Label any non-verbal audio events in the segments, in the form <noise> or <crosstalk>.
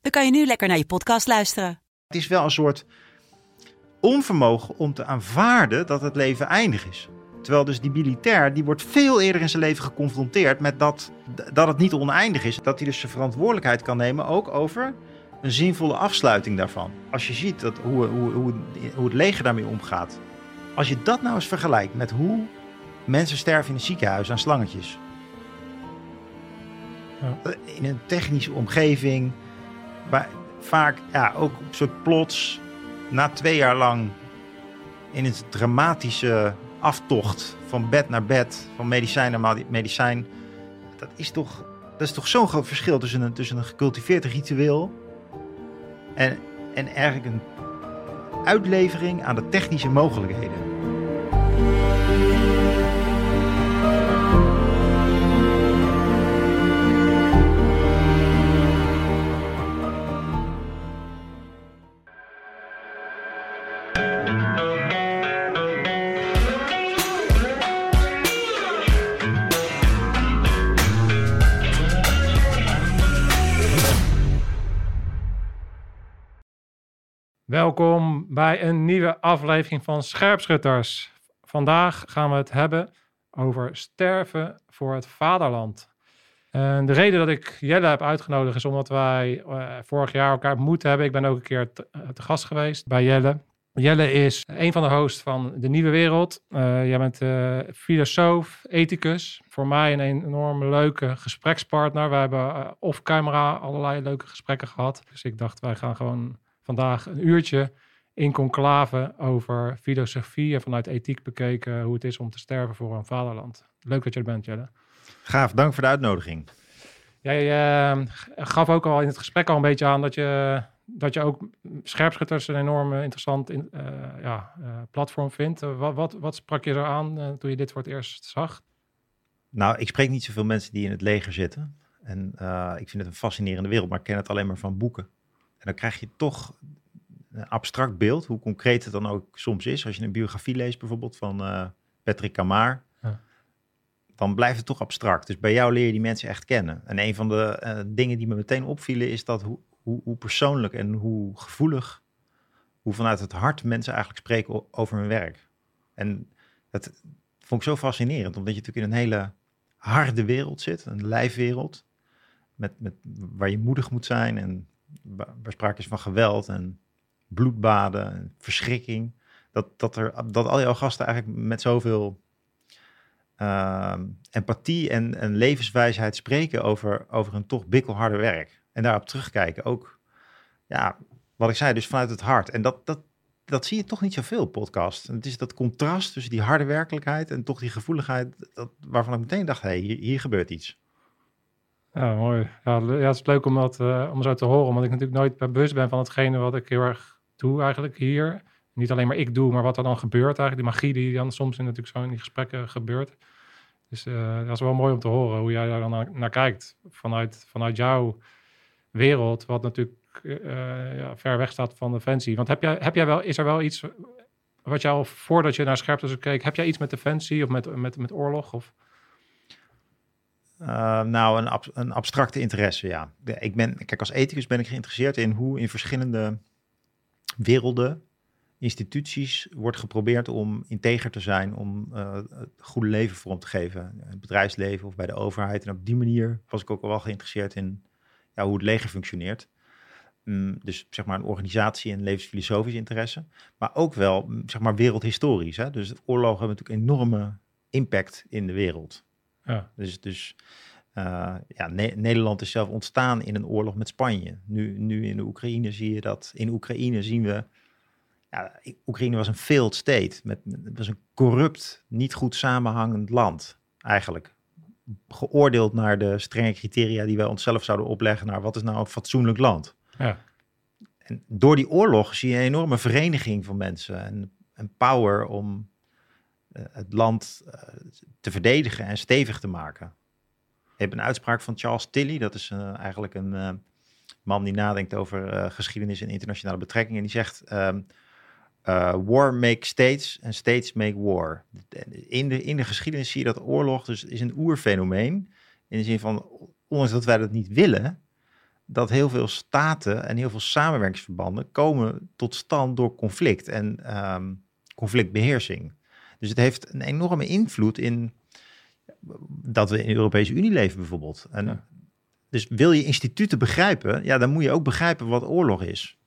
dan kan je nu lekker naar je podcast luisteren. Het is wel een soort onvermogen om te aanvaarden dat het leven eindig is. Terwijl dus die militair, die wordt veel eerder in zijn leven geconfronteerd met dat, dat het niet oneindig is. Dat hij dus zijn verantwoordelijkheid kan nemen ook over een zinvolle afsluiting daarvan. Als je ziet dat, hoe, hoe, hoe, hoe het leger daarmee omgaat. Als je dat nou eens vergelijkt met hoe mensen sterven in een ziekenhuis aan slangetjes. Ja. In een technische omgeving. Waar vaak ja, ook op soort plots na twee jaar lang in een dramatische aftocht van bed naar bed, van medicijn naar medi- medicijn. Dat is toch, dat is toch zo'n groot verschil tussen een, tussen een gecultiveerd ritueel en, en eigenlijk een uitlevering aan de technische mogelijkheden. Welkom bij een nieuwe aflevering van Scherpschutters. Vandaag gaan we het hebben over sterven voor het vaderland. En de reden dat ik Jelle heb uitgenodigd is omdat wij eh, vorig jaar elkaar ontmoet hebben. Ik ben ook een keer te, eh, te gast geweest bij Jelle. Jelle is een van de hosts van De Nieuwe Wereld. Eh, jij bent filosoof, ethicus. Voor mij een enorm leuke gesprekspartner. We hebben off-camera allerlei leuke gesprekken gehad. Dus ik dacht, wij gaan gewoon vandaag een uurtje in conclave over filosofie en vanuit ethiek bekeken hoe het is om te sterven voor een vaderland. Leuk dat je er bent, Jelle. Gaaf, dank voor de uitnodiging. Jij eh, gaf ook al in het gesprek al een beetje aan dat je, dat je ook scherpschutters een enorm interessant in, eh, ja, eh, platform vindt. Eh, wat, wat, wat sprak je er aan toen je dit voor het eerst zag? Nou, ik spreek niet zoveel mensen die in het leger zitten. En ik vind het een fascinerende wereld, maar ik ken het alleen maar van boeken. En dan krijg je toch een abstract beeld, hoe concreet het dan ook soms is. Als je een biografie leest bijvoorbeeld van eh, Patrick Camar, Ja. dan blijft het toch abstract. Dus bij jou leer je die mensen echt kennen. En een van de eh, dingen die me meteen opvielen is dat hoe, hoe, hoe persoonlijk en hoe gevoelig, hoe vanuit het hart mensen eigenlijk spreken over hun werk. En dat vond ik zo fascinerend, omdat je natuurlijk in een hele harde wereld zit, een lijfwereld, met, met, waar je moedig moet zijn en waar sprake is van geweld en bloedbaden en verschrikking. Dat, dat, er, dat al jouw gasten eigenlijk met zoveel ehm, empathie en, en levenswijsheid spreken over, over een toch bikkelharde werk. En daarop terugkijken ook, ja, wat ik zei, dus vanuit het hart. En dat, dat, dat zie je toch niet zoveel podcast. En het is dat contrast tussen die harde werkelijkheid en toch die gevoeligheid, dat, waarvan ik meteen dacht, hé, hey, hier gebeurt iets. Ja, mooi. Ja, het is leuk om dat eh, om zo te horen, omdat ik natuurlijk nooit bewust ben van hetgene wat ik heel erg doe eigenlijk hier. Niet alleen maar ik doe, maar wat er dan gebeurt eigenlijk. Die magie die dan soms in, natuurlijk zo in die gesprekken gebeurt. Dus eh, dat is wel mooi om te horen hoe jij daar dan naar, kijkt. Vanuit, vanuit jouw wereld, wat natuurlijk eh, ja, ver weg staat van Defensie. Want heb jij, heb jij wel, is er wel iets wat jou voordat je naar scherptes keek, heb jij iets met Defensie of met, met, met oorlog? Of? Uh, nou, een, een, abstracte interesse, ja. Ik ben, kijk, als ethicus ben ik geïnteresseerd in hoe in verschillende werelden, instituties wordt geprobeerd om integer te zijn, om uh, het goede leven vorm te geven. Het bedrijfsleven of bij de overheid. En op die manier was ik ook wel geïnteresseerd in ja, hoe het leger functioneert. Um, dus zeg maar een organisatie en levensfilosofisch interesse. Maar ook wel, zeg maar, wereldhistorisch. Hè? Dus oorlogen hebben natuurlijk enorme impact in de wereld. Ja. Dus, dus uh, ja, ne Nederland is zelf ontstaan in een oorlog met Spanje. Nu, nu in de Oekraïne zie je dat. In Oekraïne zien we. Ja, Oekraïne was een failed state. Met, het was een corrupt, niet goed samenhangend land, eigenlijk. Geoordeeld naar de strenge criteria die wij onszelf zouden opleggen naar wat is nou een fatsoenlijk land. Ja. En door die oorlog zie je een enorme vereniging van mensen en, en power om eh, het land eh, te verdedigen en stevig te maken. Je hebt een uitspraak van Charles Tilly, dat is eh, eigenlijk een eh, man die nadenkt over eh, geschiedenis en internationale betrekkingen. Die zegt: eh, War makes states en states make war. In de, in de geschiedenis zie je dat oorlog dus is een oerfenomeen. In de zin van, ondanks dat wij dat niet willen, dat heel veel staten en heel veel samenwerkingsverbanden komen tot stand door conflict en ehm, conflictbeheersing. Dus het heeft een enorme invloed in dat we in de Europese Unie leven bijvoorbeeld. En Ja. Dus wil je instituten begrijpen, ja, dan moet je ook begrijpen wat oorlog is.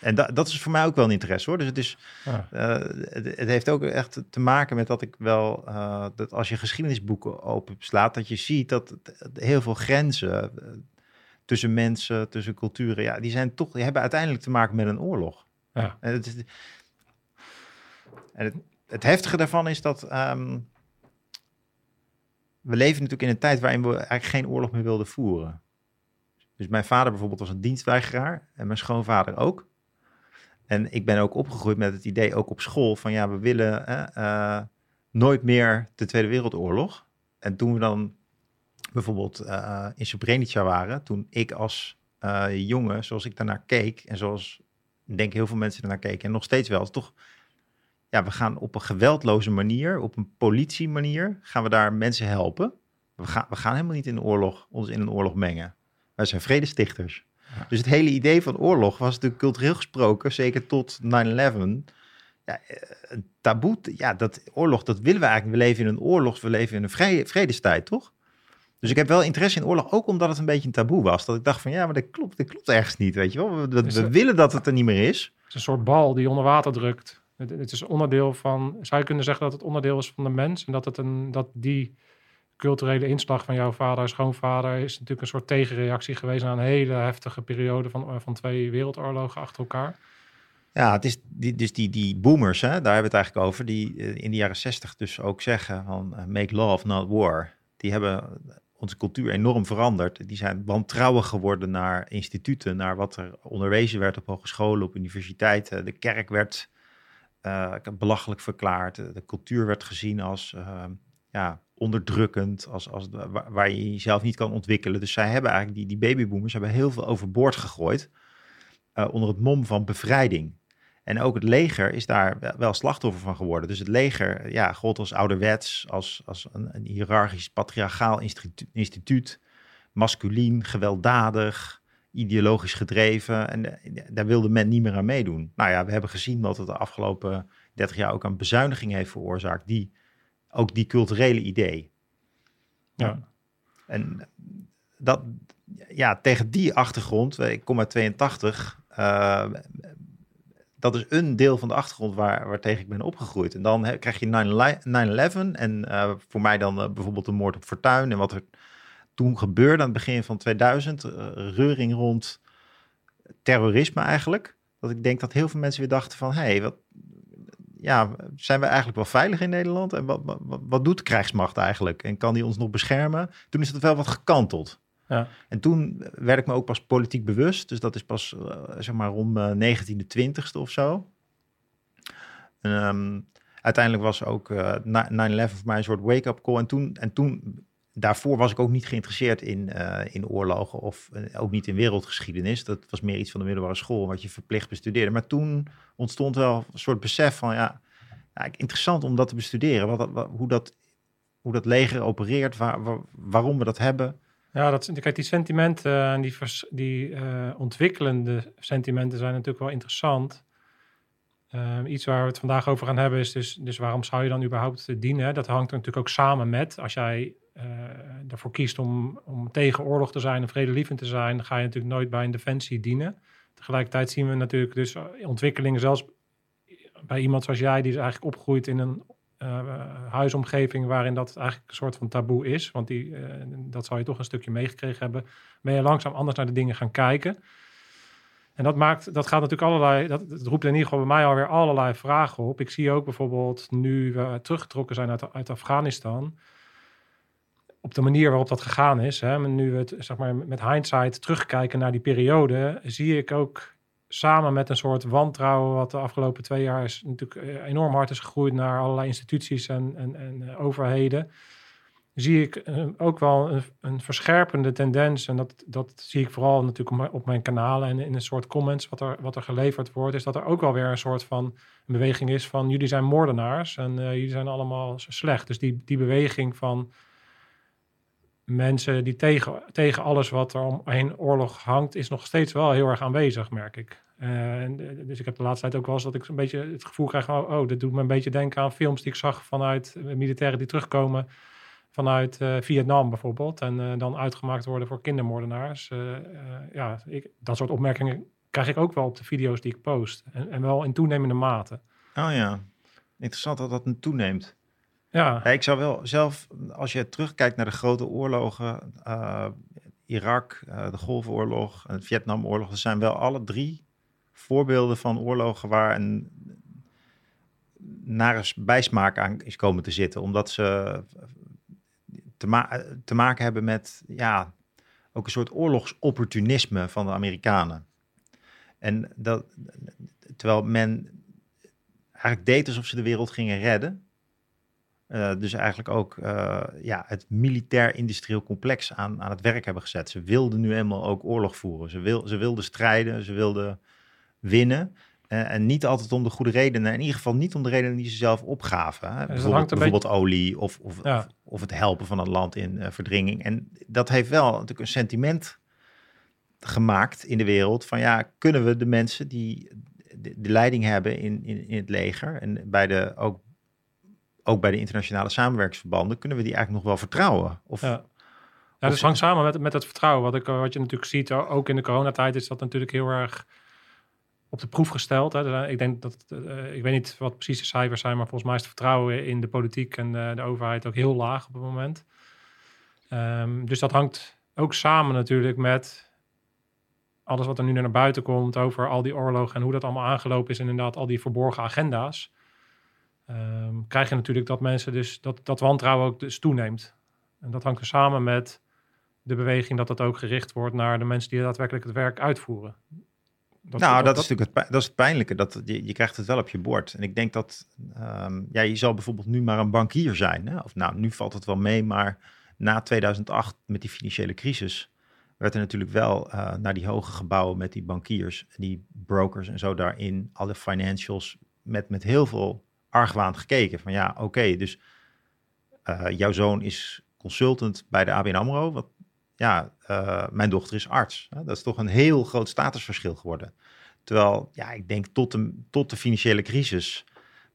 En da- dat is voor mij ook wel een interesse hoor. Dus het, is, Ja. eh, het, het heeft ook echt te maken met dat ik wel, eh, dat als je geschiedenisboeken openslaat, dat je ziet dat heel veel grenzen eh, tussen mensen, tussen culturen, ja, die zijn toch, die hebben uiteindelijk te maken met een oorlog. Ja. En het, is- en het, het heftige daarvan is dat ehm, we leven natuurlijk in een tijd waarin we eigenlijk geen oorlog meer wilden voeren. Dus mijn vader bijvoorbeeld was een dienstweigeraar en mijn schoonvader ook. En ik ben ook opgegroeid met het idee, ook op school, van ja, we willen eh, nooit meer de Tweede Wereldoorlog. En toen we dan bijvoorbeeld eh, in Srebrenica waren, toen ik als eh, jongen, zoals ik daarnaar keek en zoals denk heel veel mensen ernaar keken en nog steeds wel, toch, ja, we gaan op een geweldloze manier, op een politiemanier, gaan we daar mensen helpen. We gaan, we gaan helemaal niet in de oorlog, ons in een oorlog mengen. Wij zijn vredestichters. Ja. Dus het hele idee van oorlog was natuurlijk cultureel gesproken, zeker tot 9-11, ja, eh, een taboe. Ja, dat oorlog, dat willen we eigenlijk. We leven in een oorlog, we leven in een vrede, vredestijd, toch? Dus ik heb wel interesse in oorlog, ook omdat het een beetje een taboe was. Dat ik dacht van, ja, maar dat klopt, dat klopt ergens niet, weet je wel. We, we, willen dat het er niet meer is. Het is een soort bal die onder water drukt. Het, is onderdeel van, zou je kunnen zeggen dat het onderdeel is van de mens en dat, het een, dat die culturele inslag van jouw vader, schoonvader, is natuurlijk een soort tegenreactie geweest aan een hele heftige periode van, van twee wereldoorlogen achter elkaar. Ja, het is die, dus die, die boomers, hè, daar hebben we het eigenlijk over, die eh, in de jaren zestig dus ook zeggen van eh, make love, not war. Die hebben onze cultuur enorm veranderd. Die zijn wantrouwig geworden naar instituten, naar wat er onderwezen werd op hogescholen, op universiteiten. De kerk werd eh, belachelijk verklaard. De, cultuur werd gezien als eh, ja, onderdrukkend, als, als, waar, je jezelf niet kan ontwikkelen. Dus zij hebben eigenlijk, die, die babyboomers hebben heel veel overboord gegooid eh, onder het mom van bevrijding. En ook het leger is daar wel- slachtoffer van geworden. Dus het leger ja, gold als ouderwets, als, als een, hiërarchisch patriarchaal instituut, masculien, gewelddadig, ideologisch gedreven. En eh, daar wilde men niet meer aan meedoen. Nou ja, we hebben gezien dat het de afgelopen 30 jaar ook een bezuiniging heeft veroorzaakt, die, ook die culturele idee. Ja. En dat, ja, tegen die achtergrond, ik kom uit 82, eh, dat is een deel van de achtergrond waar, waar tegen ik ben opgegroeid. En dan krijg je 9-11 en eh, voor mij dan eh, bijvoorbeeld de moord op Fortuin en wat er toen gebeurde aan het begin van 2000, eh, reuring rond terrorisme eigenlijk. Dat ik denk dat heel veel mensen weer dachten van, hé, hey, wat, ja, zijn we eigenlijk wel veilig in Nederland? En wat, wat, wat doet de krijgsmacht eigenlijk? En kan die ons nog beschermen? Toen is het wel wat gekanteld. Ja. En toen werd ik me ook pas politiek bewust. Dus dat is pas, eh, zeg maar, rond mijn 19e, 20ste of zo. En, ehm, uiteindelijk was ook eh, 9-11 voor mij een soort wake-up call. En toen, en toen, daarvoor was ik ook niet geïnteresseerd in, eh, in oorlogen of eh, ook niet in wereldgeschiedenis. Dat was meer iets van de middelbare school, wat je verplicht bestudeerde. Maar toen ontstond wel een soort besef van, ja, ja interessant om dat te bestuderen. Wat, hoe, dat, hoe dat leger opereert, waar, waar- waarom we dat hebben. Ja, dat, kijk, die sentimenten en die, die eh, ontwikkelende sentimenten zijn natuurlijk wel interessant. Iets waar we het vandaag over gaan hebben is dus, dus waarom zou je dan überhaupt dienen? Dat hangt natuurlijk ook samen met, als jij eh, ervoor kiest om, om tegen oorlog te zijn en vredelievend te zijn, ga je natuurlijk nooit bij een defensie dienen. Tegelijkertijd zien we natuurlijk dus eh, ontwikkelingen zelfs bij iemand zoals jij, die is eigenlijk opgegroeid in een eh, huisomgeving waarin dat eigenlijk een soort van taboe is. Want die, eh, dat zou je toch een stukje meegekregen hebben. Ben je langzaam anders naar de dingen gaan kijken. En dat maakt, dat gaat natuurlijk allerlei, dat, dat roept in ieder geval bij mij alweer allerlei vragen op. Ik zie ook bijvoorbeeld nu we teruggetrokken zijn uit, uit Afghanistan. Op de manier waarop dat gegaan is, hè, nu we het zeg maar, met hindsight terugkijken naar die periode, zie ik ook samen met een soort wantrouwen, wat de afgelopen twee jaar is natuurlijk eh, enorm hard is gegroeid naar allerlei instituties en, en, en eh, overheden, zie ik eh, ook wel een, een, verscherpende tendens. En dat, dat zie ik vooral natuurlijk op mijn, kanalen en in een soort comments wat er, wat er geleverd wordt, is dat er ook wel weer een soort van beweging is van jullie zijn moordenaars en jullie zijn allemaal slecht. Dus die, die beweging van mensen die tegen, tegen alles wat er omheen oorlog hangt, is nog steeds wel heel erg aanwezig, merk ik. Uh, en, eh, dus ik heb de laatste tijd ook wel eens dat ik een beetje het gevoel krijg van, oh, dit doet me een beetje denken aan films die ik zag vanuit uh, militairen die terugkomen vanuit Vietnam bijvoorbeeld en dan uitgemaakt worden voor kindermoordenaars. ja, ik, dat soort opmerkingen krijg ik ook wel op de video's die ik post en, en wel in toenemende mate. Oh ja, interessant dat dat toeneemt. Ja. Ik zou wel zelf, als je terugkijkt naar de grote oorlogen, uh, Irak, uh, de Golfoorlog en Vietnamoorlog, dat zijn wel alle drie voorbeelden van oorlogen waar een nare bijsmaak aan is komen te zitten, omdat ze te, te maken hebben met ja, ook een soort oorlogsopportunisme van de Amerikanen. En dat, terwijl men eigenlijk deed alsof ze de wereld gingen redden, uh, dus eigenlijk ook uh, ja, het militair-industrieel complex aan, aan het werk hebben gezet. Ze wilden nu eenmaal ook oorlog voeren. Ze, wil, ze wilden strijden, ze wilden winnen. Uh, en niet altijd om de goede redenen. In ieder geval niet om de redenen die ze zelf opgaven. Hè? Dus bijvoorbeeld, bijvoorbeeld olie of, of, ja. of, of, het helpen van een land in verdringing. En dat heeft wel natuurlijk een sentiment gemaakt in de wereld. Van ja, kunnen we de mensen die de, de leiding hebben in, in, in het leger en bij de, ook ook bij de internationale samenwerkingsverbanden, kunnen we die eigenlijk nog wel vertrouwen? Of, ja. Ja, dus hangt samen met, met het vertrouwen. Wat, ik, wat je natuurlijk ziet, ook in de coronatijd is dat natuurlijk heel erg op de proef gesteld. Hè. Ik denk dat, uh, ik weet niet wat precies de cijfers zijn, maar volgens mij is het vertrouwen in de politiek en de, de overheid ook heel laag op het moment. Um, dus dat hangt ook samen natuurlijk met alles wat er nu naar buiten komt over al die oorlogen en hoe dat allemaal aangelopen is. En inderdaad al die verborgen agenda's um, krijg je natuurlijk dat mensen dus dat, dat wantrouwen ook dus toeneemt. En dat hangt er samen met de beweging dat dat ook gericht wordt naar de mensen die daadwerkelijk het werk uitvoeren. Dat, nou, dat, is natuurlijk het, dat is het pijnlijke. Dat, je, je krijgt het wel op je bord. En ik denk dat um, ja, je zal bijvoorbeeld nu maar een bankier zijn. Hè? Of nou, nu valt het wel mee, maar na 2008 met die financiële crisis werd er natuurlijk wel uh, naar die hoge gebouwen met die bankiers, die brokers en zo daarin, alle financials, met, met heel veel argwaan gekeken. Van ja, oké, dus uh, jouw zoon is consultant bij de ABN AMRO. Wat, ja, uh, mijn dochter is arts. Dat is toch een heel groot statusverschil geworden. Terwijl, ja, ik denk tot de, tot de financiële crisis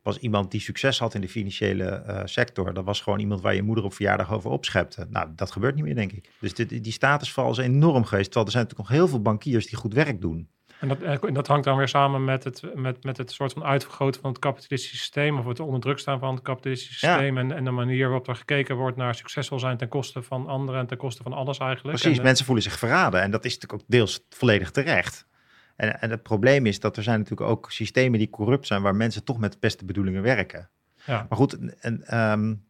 was iemand die succes had in de financiële uh, sector. Dat was gewoon iemand waar je moeder op verjaardag over opschepte. Nou, dat gebeurt niet meer, denk ik. Dus dit, die statusval is enorm geweest. Terwijl er zijn natuurlijk nog heel veel bankiers die goed werk doen. En dat, en dat hangt dan weer samen met het, met, met het soort van uitvergroten van het kapitalistische systeem, of het onder druk staan van het kapitalistische systeem, en, en de manier waarop er gekeken wordt naar succesvol zijn ten koste van anderen en ten koste van alles eigenlijk. Precies, en, mensen voelen zich verraden en dat is natuurlijk ook deels volledig terecht. En, en het probleem is dat er zijn natuurlijk ook systemen die corrupt zijn, waar mensen toch met de beste bedoelingen werken. Ja. Maar goed, en, um,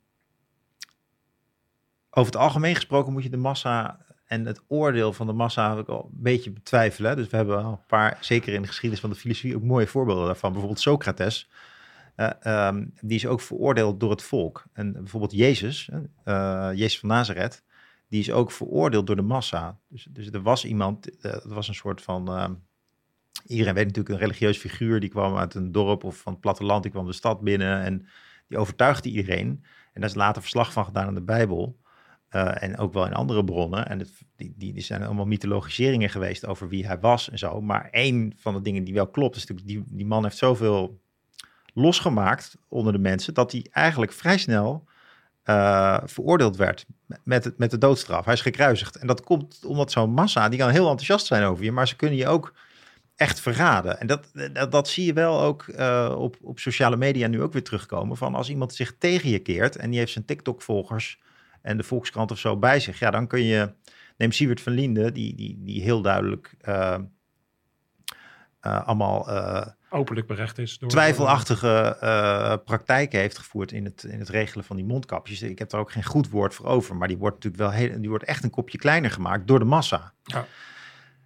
over het algemeen gesproken moet je de massa en het oordeel van de massa heb ik al een beetje betwijfelen. Dus we hebben al een paar, zeker in de geschiedenis van de filosofie, ook mooie voorbeelden daarvan. Bijvoorbeeld Socrates. Um, die is ook veroordeeld door het volk. En bijvoorbeeld Jezus, uh, Jezus van Nazareth, die is ook veroordeeld door de massa. Dus, dus er was iemand, uh, was een soort van. Uh, iedereen weet natuurlijk een religieus figuur, die kwam uit een dorp of van het platteland, die kwam de stad binnen en die overtuigde iedereen. En daar is later verslag van gedaan in de Bijbel. Uh, en ook wel in andere bronnen. En die, die, zijn allemaal mythologiseringen geweest over wie hij was en zo. Maar één van de dingen die wel klopt, is natuurlijk die, die man heeft zoveel losgemaakt onder de mensen, dat hij eigenlijk vrij snel uh, veroordeeld werd met, met de doodstraf. Hij is gekruisigd. En dat komt omdat zo'n massa, die kan heel enthousiast zijn over je, maar ze kunnen je ook echt verraden. En dat, dat, zie je wel ook uh, op, op sociale media nu ook weer terugkomen. Van als iemand zich tegen je keert en die heeft zijn TikTok-volgers en de Volkskrant of zo bij zich, ja, dan kun je. Neem Siewert van Linde, die, die, die heel duidelijk uh, eh, allemaal eh, Openlijk berecht is. Door, twijfelachtige eh, praktijken heeft gevoerd in het, in het regelen van die mondkapjes. Ik heb daar ook geen goed woord voor over, maar die wordt natuurlijk wel heel, die wordt echt een kopje kleiner gemaakt door de massa.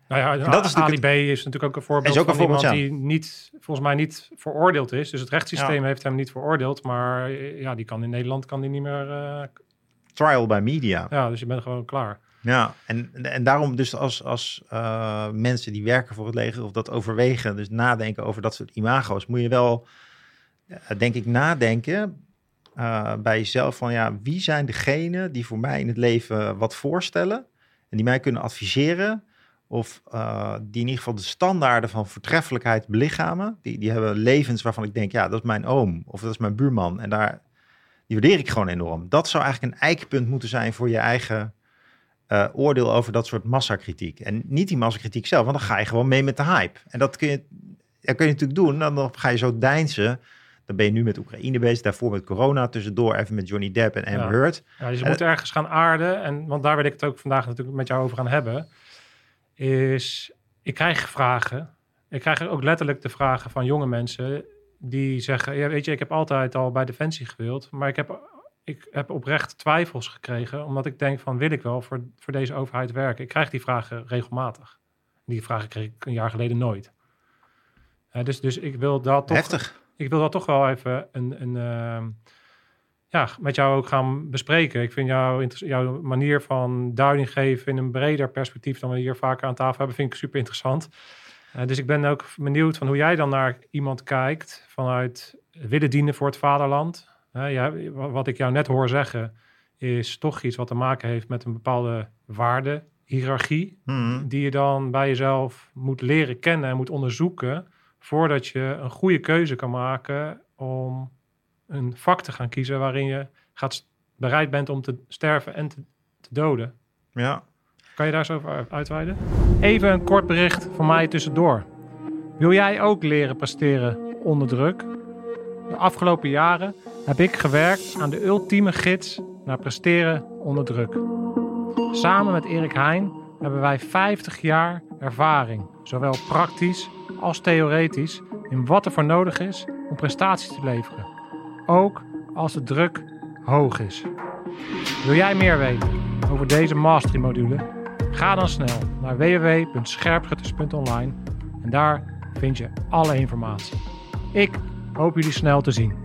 Nou ja, dat is Ali B is natuurlijk ook een voorbeeld Is ook een van voorbeeld, iemand die niet, volgens mij niet veroordeeld is. Dus het rechtssysteem heeft hem niet veroordeeld. Maar eh, ja, die kan in Nederland kan die niet meer... eh, Trial by media. ja, dus je bent gewoon klaar. Ja, en, en daarom dus als, als eh, mensen die werken voor het leger of dat overwegen, dus nadenken over dat soort imago's, moet je wel, eh, denk ik, nadenken eh, bij jezelf van ja, wie zijn degenen die voor mij in het leven wat voorstellen en die mij kunnen adviseren of die in ieder geval de standaarden van voortreffelijkheid belichamen. Die, die hebben levens waarvan ik denk, ja, dat is mijn oom of dat is mijn buurman en daar, die waardeer ik gewoon enorm. Dat zou eigenlijk een eikpunt moeten zijn voor je eigen eh, oordeel over dat soort massakritiek. En niet die massakritiek zelf, want dan ga je gewoon mee met de hype. En dat kun je, dat kun je natuurlijk doen. Dan, ga je zo deinzen. Dan ben je nu met Oekraïne bezig, daarvoor met corona, tussendoor even met Johnny Depp en Amber Ja. Heard. Ja, dus je moet ergens gaan aarden. En, want daar wil ik het ook vandaag natuurlijk met jou over gaan hebben. Is, ik krijg vragen. Ik krijg ook letterlijk de vragen van jonge mensen die zeggen... Ja, weet je, ik heb altijd al bij Defensie gewild. Maar ik heb, ik heb oprecht twijfels gekregen. Omdat ik denk van, wil ik wel voor, voor deze overheid werken? Ik krijg die vragen regelmatig. Die vragen kreeg ik een jaar geleden nooit. Dus, dus ik wil dat toch Heftig. ik wil dat toch wel even een, een, ehm, ja, met jou ook gaan bespreken. Ik vind jouw, inter- jouw manier van duiding geven in een breder perspectief dan we hier vaker aan tafel hebben, vind ik super interessant. Eh, dus ik ben ook benieuwd van hoe jij dan naar iemand kijkt vanuit willen dienen voor het vaderland. Eh, ja, wa- wat ik jou net hoor zeggen is toch iets wat te maken heeft met een bepaalde waarde, hiërarchie Mhm. die je dan bij jezelf moet leren kennen en moet onderzoeken voordat je een goede keuze kan maken om een vak te gaan kiezen waarin je gaat bereid bent om te sterven en te, te doden. Ja. Kan je daar zo over uitweiden? Even een kort bericht van mij tussendoor. Wil jij ook leren presteren onder druk? De afgelopen jaren heb ik gewerkt aan de ultieme gids naar presteren onder druk. Samen met Erik Heijn hebben wij 50 jaar ervaring, zowel praktisch als theoretisch, in wat er voor nodig is om prestaties te leveren. Ook als de druk hoog is. Wil jij meer weten over deze mastery module? Ga dan snel naar www.scherpschutters.online en daar vind je alle informatie. Ik hoop jullie snel te zien.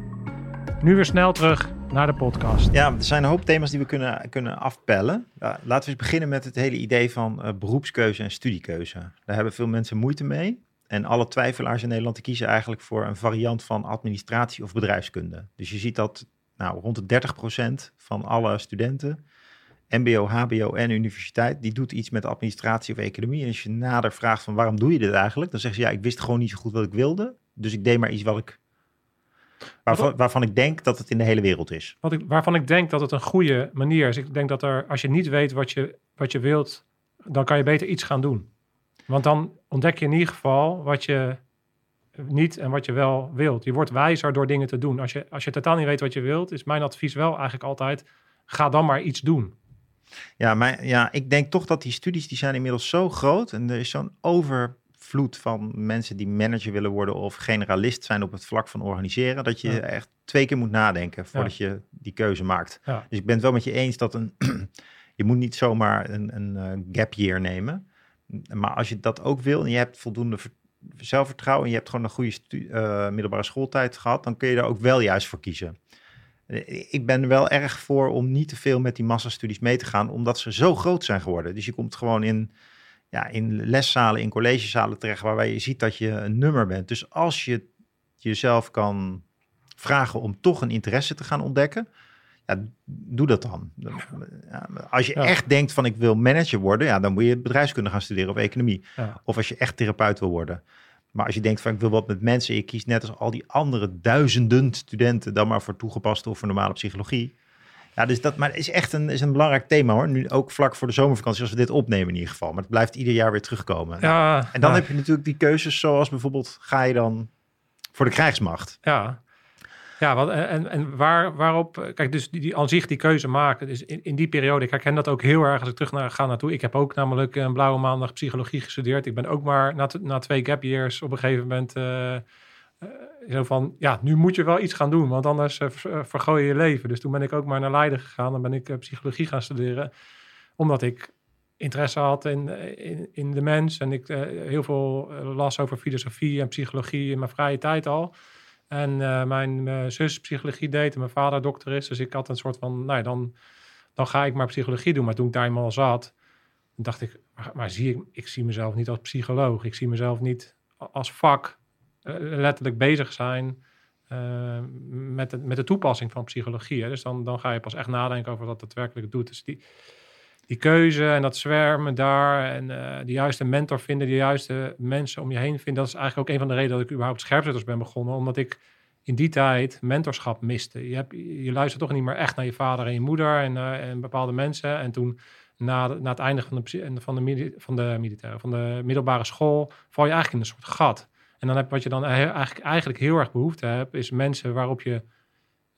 Nu weer snel terug naar de podcast. ja, er zijn een hoop thema's die we kunnen, kunnen afpellen. Laten we eens beginnen met het hele idee van eh, beroepskeuze en studiekeuze. Daar hebben veel mensen moeite mee. En alle twijfelaars in Nederland kiezen eigenlijk voor een variant van administratie of bedrijfskunde. Dus je ziet dat nou, rond de 30% van alle studenten, MBO, HBO en universiteit, die doet iets met administratie of economie. En als je nader vraagt van waarom doe je dit eigenlijk, dan zeggen ze ja, ik wist gewoon niet zo goed wat ik wilde. Dus ik deed maar iets wat ik, waarvan, waarvan ik denk dat het in de hele wereld is. Wat ik, waarvan ik denk dat het een goede manier is. Ik denk dat er, als je niet weet wat je, wat je wilt, dan kan je beter iets gaan doen. Want dan ontdek je in ieder geval wat je niet en wat je wel wilt. Je wordt wijzer door dingen te doen. Als je, als je totaal niet weet wat je wilt, is mijn advies wel eigenlijk altijd, ga dan maar iets doen. Ja, maar ja, ik denk toch dat die studies die zijn inmiddels zo groot en er is zo'n overvloed van mensen die manager willen worden of generalist zijn op het vlak van organiseren, dat je Ja. echt twee keer moet nadenken voordat je die keuze maakt. Ja. Dus ik ben het wel met je eens dat een, <clears throat> je moet niet zomaar een, een eh, gap year nemen. Maar als je dat ook wil en je hebt voldoende ver- zelfvertrouwen en je hebt gewoon een goede eh, middelbare schooltijd gehad, dan kun je daar ook wel juist voor kiezen. Eh, Ik ben er wel erg voor om niet te veel met die massastudies mee te gaan, omdat ze zo groot zijn geworden. Dus je komt gewoon in, ja, in leszalen, in collegezalen terecht, waarbij je ziet dat je een nummer bent. Dus als je jezelf kan vragen om toch een interesse te gaan ontdekken, ja, doe dat dan. Ja, als je Ja. echt denkt van ik wil manager worden, ja, dan moet je bedrijfskunde gaan studeren of economie. Of als je echt therapeut wil worden. Maar als je denkt van ik wil wat met mensen, ik kies net als al die andere duizenden studenten dan maar voor toegepaste of voor normale psychologie. Ja, dus dat, maar is echt een, is een belangrijk thema hoor. Nu ook vlak voor de zomervakantie, als we dit opnemen in ieder geval. Maar het blijft ieder jaar weer terugkomen. Ja, En dan ja, heb je natuurlijk die keuzes zoals bijvoorbeeld, ga je dan voor de krijgsmacht? Ja. Ja, en, en waar, waarop, kijk, dus die, aan zich die keuze maken. Dus in, die periode, ik herken dat ook heel erg als ik terug naar, ga naartoe. Ik heb ook namelijk een blauwe maandag psychologie gestudeerd. Ik ben ook maar na, na twee gap years op een gegeven moment uh, zo van, ja, nu moet je wel iets gaan doen, want anders uh, vergooi je je leven. Dus toen ben ik ook maar naar Leiden gegaan en ben ik psychologie gaan studeren. Omdat ik interesse had in, in, in de mens en ik heel veel las over filosofie en psychologie in mijn vrije tijd al. En uh, mijn uh, zus psychologie deed en mijn vader dokter is. Dus ik had een soort van, nou ja, dan, dan ga ik maar psychologie doen. Maar toen ik daar eenmaal zat, dacht ik, maar, zie ik, ik zie mezelf niet als psycholoog. Ik zie mezelf niet als vak uh, letterlijk bezig zijn met, de, met de toepassing van psychologie. Hè. Dus dan, dan ga je pas echt nadenken over wat het werkelijk doet. Dus die, die keuze en dat zwermen daar en uh, de juiste mentor vinden, de juiste mensen om je heen vinden. Dat is eigenlijk ook een van de redenen dat ik überhaupt scherpzetters ben begonnen. Omdat ik in die tijd mentorschap miste. Je, hebt, je luistert toch niet meer echt naar je vader en je moeder en, en bepaalde mensen. En toen na, na het einde van de, van, de, van de militaire, van de middelbare school, val je eigenlijk in een soort gat. En dan heb wat je dan eigenlijk, eigenlijk heel erg behoefte hebt, is mensen waarop je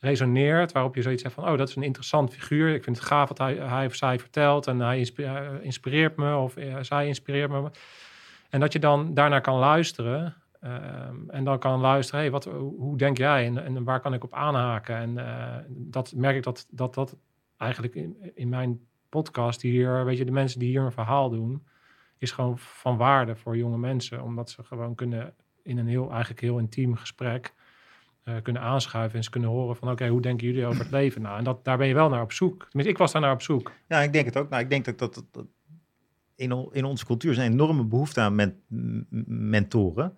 resoneert, waarop je zoiets zegt van, oh, dat is een interessant figuur. Ik vind het gaaf wat hij, hij of zij vertelt en hij inspireert me of uh, zij inspireert me. En dat je dan daarnaar kan luisteren um, en dan kan luisteren, hey, wat, hoe denk jij en, en waar kan ik op aanhaken? En uh, dat merk ik dat dat, dat eigenlijk in, in mijn podcast hier, weet je, de mensen die hier een verhaal doen, is gewoon van waarde voor jonge mensen, omdat ze gewoon kunnen in een heel, eigenlijk heel intiem gesprek uh, kunnen aanschuiven en ze kunnen horen van oké, hoe denken jullie over het leven? Nou, en dat, daar ben je wel naar op zoek. Tenminste, ik was daar naar op zoek. Ja, ik denk het ook. Nou, ik denk dat, dat, dat in, in onze cultuur is een enorme behoefte aan men, mentoren.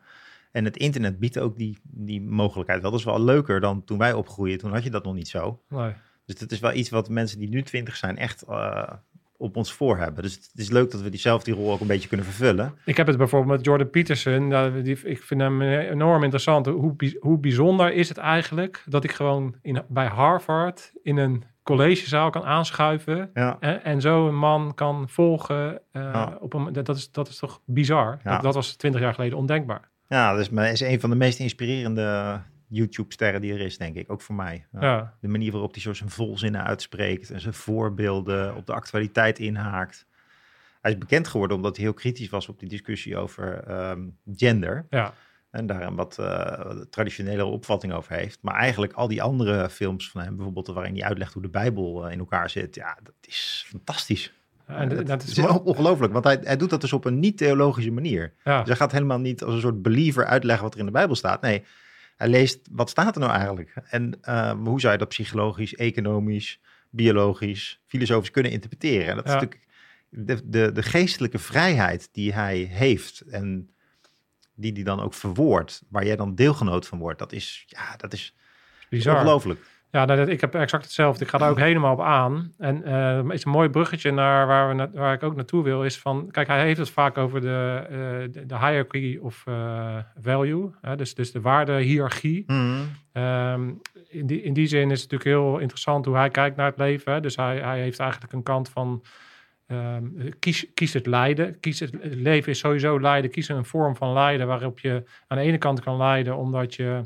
En het internet biedt ook die, die mogelijkheid wel. Dat is wel leuker dan toen wij opgroeien. Toen had je dat nog niet zo. Nee. Dus het is wel iets wat mensen die nu twintig zijn echt uh, op ons voor hebben. Dus het is leuk dat we diezelfde rol ook een beetje kunnen vervullen. Ik heb het bijvoorbeeld met Jordan Peterson. Die, ik vind hem enorm interessant. Hoe, hoe bijzonder is het eigenlijk dat ik gewoon in, bij Harvard in een collegezaal kan aanschuiven ja. en, en, zo een man kan volgen. Uh, ja. op een, dat, is, dat is toch bizar? Ja. Dat, dat was twintig jaar geleden ondenkbaar. Ja, dat is, is een van de meest inspirerende YouTube-sterren die er is, denk ik. Ook voor mij. Ja. De manier waarop hij zo zijn volzinnen uitspreekt en zijn voorbeelden op de actualiteit inhaakt. Hij is bekend geworden omdat hij heel kritisch was op die discussie over um, gender. Ja. En daar een wat uh, traditionele opvatting over heeft. Maar eigenlijk al die andere films van hem, bijvoorbeeld waarin hij uitlegt hoe de Bijbel uh, in elkaar zit. Ja, dat is fantastisch. En dat, dat is, is ongelooflijk, want hij, hij doet dat dus op een niet-theologische manier. Ja. Dus hij gaat helemaal niet als een soort believer uitleggen wat er in de Bijbel staat. Nee, hij leest wat staat er nou eigenlijk? En uh, hoe zou je dat psychologisch, economisch, biologisch, filosofisch kunnen interpreteren? En dat Ja. is natuurlijk de, de, de geestelijke vrijheid die hij heeft en die hij dan ook verwoordt, waar jij dan deelgenoot van wordt. Dat is, ja, dat is Bizar. ongelooflijk. Ja, ik heb exact hetzelfde. Ik ga daar ook helemaal op aan. En eh is een mooi bruggetje naar waar, we na- waar ik ook naartoe wil. Is van, kijk, hij heeft het vaak over de, eh, de, de hierarchy of eh, value. Hè? Dus, dus de waardehiërarchie. Mhm. Ehm, in, die, in die zin is het natuurlijk heel interessant hoe hij kijkt naar het leven. Hè? Dus hij, hij heeft eigenlijk een kant van ehm, kies, kies het lijden. Kies het, het leven is sowieso lijden. Kies een vorm van lijden waarop je aan de ene kant kan lijden omdat je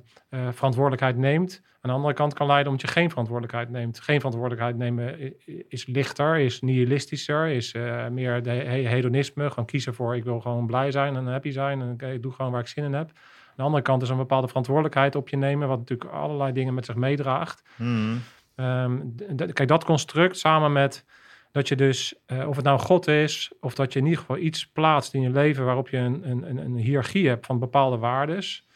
verantwoordelijkheid neemt. Aan de andere kant kan leiden omdat je geen verantwoordelijkheid neemt. Geen verantwoordelijkheid nemen is lichter, is nihilistischer, is eh, meer de hedonisme. Gewoon kiezen voor ik wil gewoon blij zijn en happy zijn en ik doe gewoon waar ik zin in heb. Aan de andere kant is een bepaalde verantwoordelijkheid op je nemen, wat natuurlijk allerlei dingen met zich meedraagt. Mhm. Ehm, kijk, dat construct samen met dat je dus, eh, of het nou God is, of dat je in ieder geval iets plaatst in je leven waarop je een, een, een, een hiërarchie hebt van bepaalde waardes.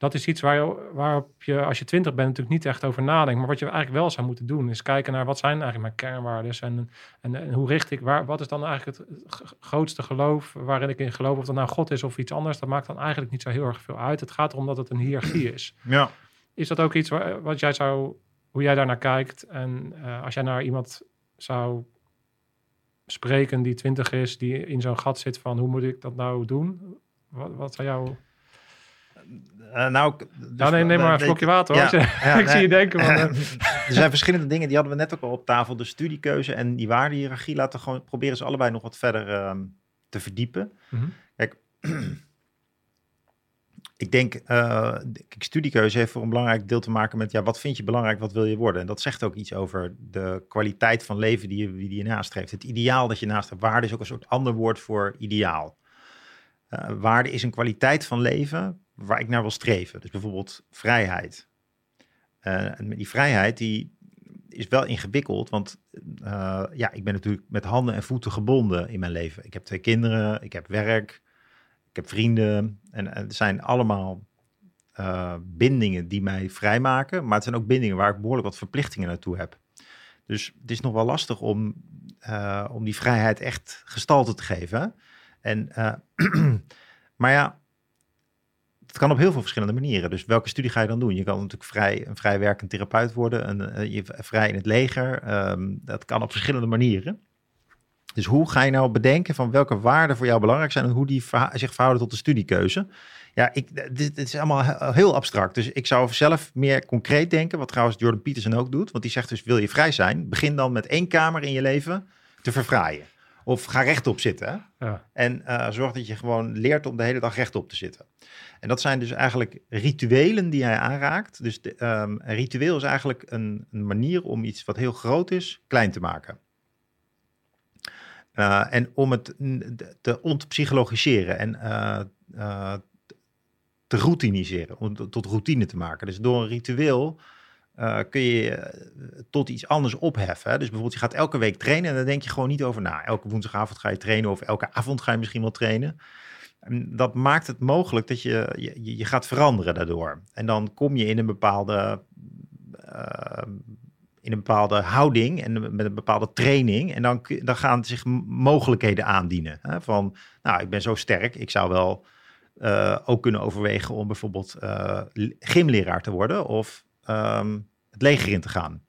Dat is iets waar waarop je, als je twintig bent, natuurlijk niet echt over nadenkt. Maar wat je eigenlijk wel zou moeten doen, is kijken naar wat zijn eigenlijk mijn kernwaardes en, en, en hoe richt ik, waar, wat is dan eigenlijk het grootste geloof waarin ik in geloof, of dat nou God is of iets anders, dat maakt dan eigenlijk niet zo heel erg veel uit. Het gaat erom dat het een hiërarchie is. Ja. Is dat ook iets waar, wat jij zou, hoe jij daarnaar kijkt? En eh, als jij naar iemand zou spreken die twintig is, die in zo'n gat zit van hoe moet ik dat nou doen? Wat, wat zou jou... Eh, nou, dus- nou, nee, neem maar een slokje water hoor. ja, ja, <laughs> ik zie je denken eh, <laughs> er zijn verschillende dingen, die hadden we net ook al op tafel. De studiekeuze en die waardehierarchie laten we gewoon proberen ze allebei nog wat verder ehm, te verdiepen. mhm. <clears throat> ik denk, uh, studiekeuze heeft voor een belangrijk deel te maken met, ja, wat vind je belangrijk, wat wil je worden? En dat zegt ook iets over de kwaliteit van leven die je, die je nastreeft. Het ideaal dat je nastreeft. Waarde is ook een soort ander woord voor ideaal. Uh, waarde is een kwaliteit van leven waar ik naar wil streven. Dus bijvoorbeeld vrijheid. Uh, en die vrijheid die is wel ingewikkeld, want ja, ik ben natuurlijk met handen en voeten gebonden in mijn leven. Ik heb twee kinderen, ik heb werk, ik heb vrienden en het zijn allemaal uh, bindingen die mij vrijmaken, maar het zijn ook bindingen waar ik behoorlijk wat verplichtingen naartoe heb. Dus het is nog wel lastig om, om die vrijheid echt gestalte te geven. En, <clears throat> maar ja, het kan op heel veel verschillende manieren. Dus welke studie ga je dan doen? Je kan natuurlijk vrij, een vrij werkend therapeut worden, een, je, vrij in het leger. Um, dat kan op verschillende manieren. Dus hoe ga je nou bedenken van welke waarden voor jou belangrijk zijn en hoe die zich verhouden tot de studiekeuze? Ja, ik, dit, is allemaal heel abstract. Dus ik zou zelf meer concreet denken, wat trouwens Jordan Peterson ook doet. Want die zegt dus, wil je vrij zijn, begin dan met één kamer in je leven te verfraaien. Of ga rechtop zitten. Ja. En uh, zorg dat je gewoon leert om de hele dag rechtop te zitten. En dat zijn dus eigenlijk rituelen die hij aanraakt. Dus de, um, een ritueel is eigenlijk een, een manier om iets wat heel groot is, klein te maken. Uh, en om het te ontpsychologiseren en uh, uh, te routiniseren, om tot routine te maken. Dus door een ritueel kun je tot iets anders opheffen. Hè? Dus bijvoorbeeld je gaat elke week trainen en dan denk je gewoon niet over na. Elke woensdagavond ga je trainen of elke avond ga je misschien wel trainen. En dat maakt het mogelijk dat je, je, je gaat veranderen daardoor. En dan kom je in een bepaalde in een bepaalde houding en met een bepaalde training. En dan, dan gaan zich mogelijkheden aandienen. Hè? Van, nou, ik ben zo sterk, ik zou wel ook kunnen overwegen om bijvoorbeeld gymleraar te worden of um, het leger in te gaan.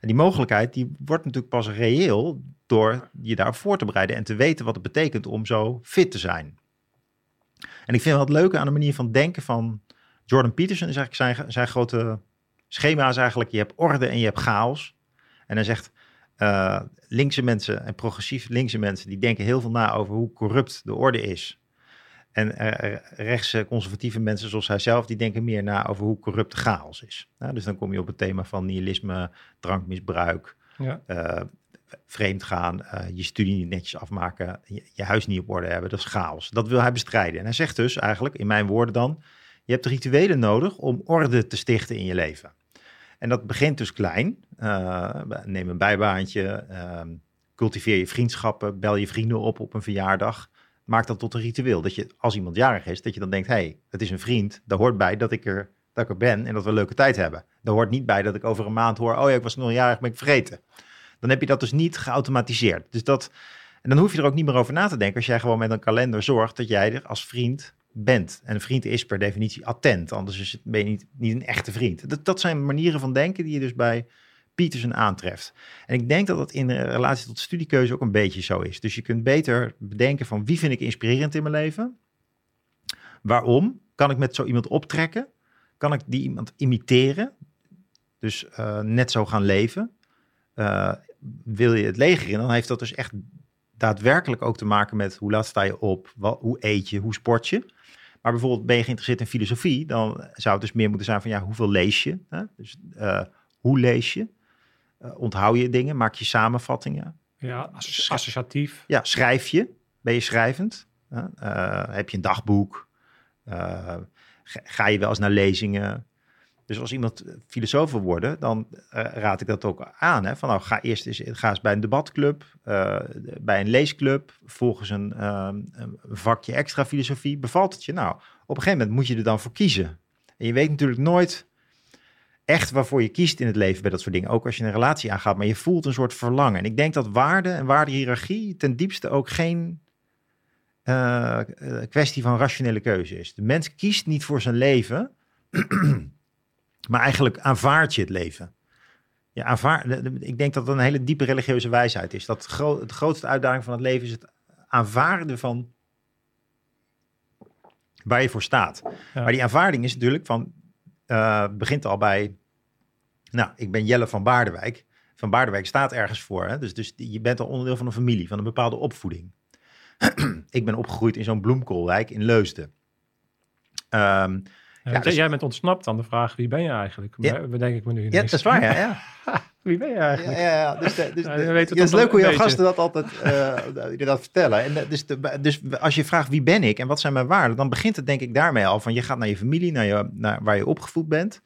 En die mogelijkheid die wordt natuurlijk pas reëel door je daarop voor te bereiden en te weten wat het betekent om zo fit te zijn. En ik vind wel het leuke aan de manier van denken van Jordan Peterson is eigenlijk zijn, zijn grote schema is eigenlijk, je hebt orde en je hebt chaos. En hij zegt, uh, linkse mensen en progressief linkse mensen, die denken heel veel na over hoe corrupt de orde is. En uh, rechtse conservatieve mensen zoals hij zelf, die denken meer na over hoe corrupt de chaos is. Nou, dus dan kom je op het thema van nihilisme, drankmisbruik, ja. uh, vreemd gaan, je studie niet netjes afmaken, je, je, huis niet op orde hebben. Dat is chaos. Dat wil hij bestrijden. En hij zegt dus eigenlijk, in mijn woorden dan, je hebt rituelen nodig om orde te stichten in je leven. En dat begint dus klein. Uh, neem een bijbaantje, uh, cultiveer je vriendschappen, bel je vrienden op op een verjaardag. Maak dat tot een ritueel. Dat je, als iemand jarig is, dat je dan denkt, hé, hey, het is een vriend. Daar hoort bij dat ik, er, dat ik er ben en dat we een leuke tijd hebben. Daar hoort niet bij dat ik over een maand hoor, oh ja, ik was nog jarig, ben ik vergeten. Dan heb je dat dus niet geautomatiseerd. Dus dat, en dan hoef je er ook niet meer over na te denken als jij gewoon met een kalender zorgt dat jij er als vriend bent. En een vriend is per definitie attent, anders ben je niet, niet een echte vriend. Dat, dat zijn manieren van denken die je dus bij Peterson aantreft. En ik denk dat dat in relatie tot studiekeuze ook een beetje zo is. Dus je kunt beter bedenken van wie vind ik inspirerend in mijn leven? Waarom? Kan ik met zo iemand optrekken? Kan ik die iemand imiteren? Dus uh, net zo gaan leven? Uh, wil je het leger in, dan heeft dat dus echt daadwerkelijk ook te maken met hoe laat sta je op, wat, hoe eet je, hoe sport je. Maar bijvoorbeeld ben je geïnteresseerd in filosofie, dan zou het dus meer moeten zijn van ja, hoeveel lees je? Hè? Dus uh, hoe lees je? Uh, onthoud je dingen? Maak je samenvattingen? Ja, associatief. Ja, schrijf je? Ben je schrijvend? Uh, heb je een dagboek? ga je wel eens naar lezingen? Dus als iemand filosoof wil worden, dan raad ik dat ook aan. Hè? Van nou, ga eerst eens, ga eens bij een debatclub, bij een leesclub, volgens een, uh, een, vakje extra filosofie. Bevalt het je? Nou, op een gegeven moment moet je er dan voor kiezen. En je weet natuurlijk nooit echt waarvoor je kiest in het leven bij dat soort dingen. Ook als je een relatie aangaat, maar je voelt een soort verlangen. En ik denk dat waarde en waardehierarchie ten diepste ook geen uh, kwestie van rationele keuze is. De mens kiest niet voor zijn leven. <clears throat> Maar eigenlijk aanvaard je het leven. Ja, aanvaard, ik denk dat dat een hele diepe religieuze wijsheid is. Dat gro het grootste uitdaging van het leven is het aanvaarden van waar je voor staat. Maar die aanvaarding is natuurlijk van, uh, begint al bij, nou, ik ben Jelle van Baardewijk. Van Baardewijk staat ergens voor. Hè? Dus, dus je bent al onderdeel van een familie, van een bepaalde opvoeding. <clears throat> ik ben opgegroeid in zo'n bloemkoolwijk in Leusden. Ehm, Ja, Ja, dus- Jij bent ontsnapt aan de vraag, wie ben je eigenlijk? Ja. Bedenk ik me nu ja, ineens. dat is waar, ja. ja. <laughs> Wie ben je Ja, eigenlijk? ja, ja. Dus, de- dus Ja, de- weten ja, het is leuk hoe jouw gasten dat altijd eh, je dat vertellen. En, de- dus, de, dus als je vraagt wie ben ik en wat zijn mijn waarden, dan begint het denk ik daarmee al. Van je gaat naar je familie, naar, je, naar waar je opgevoed bent.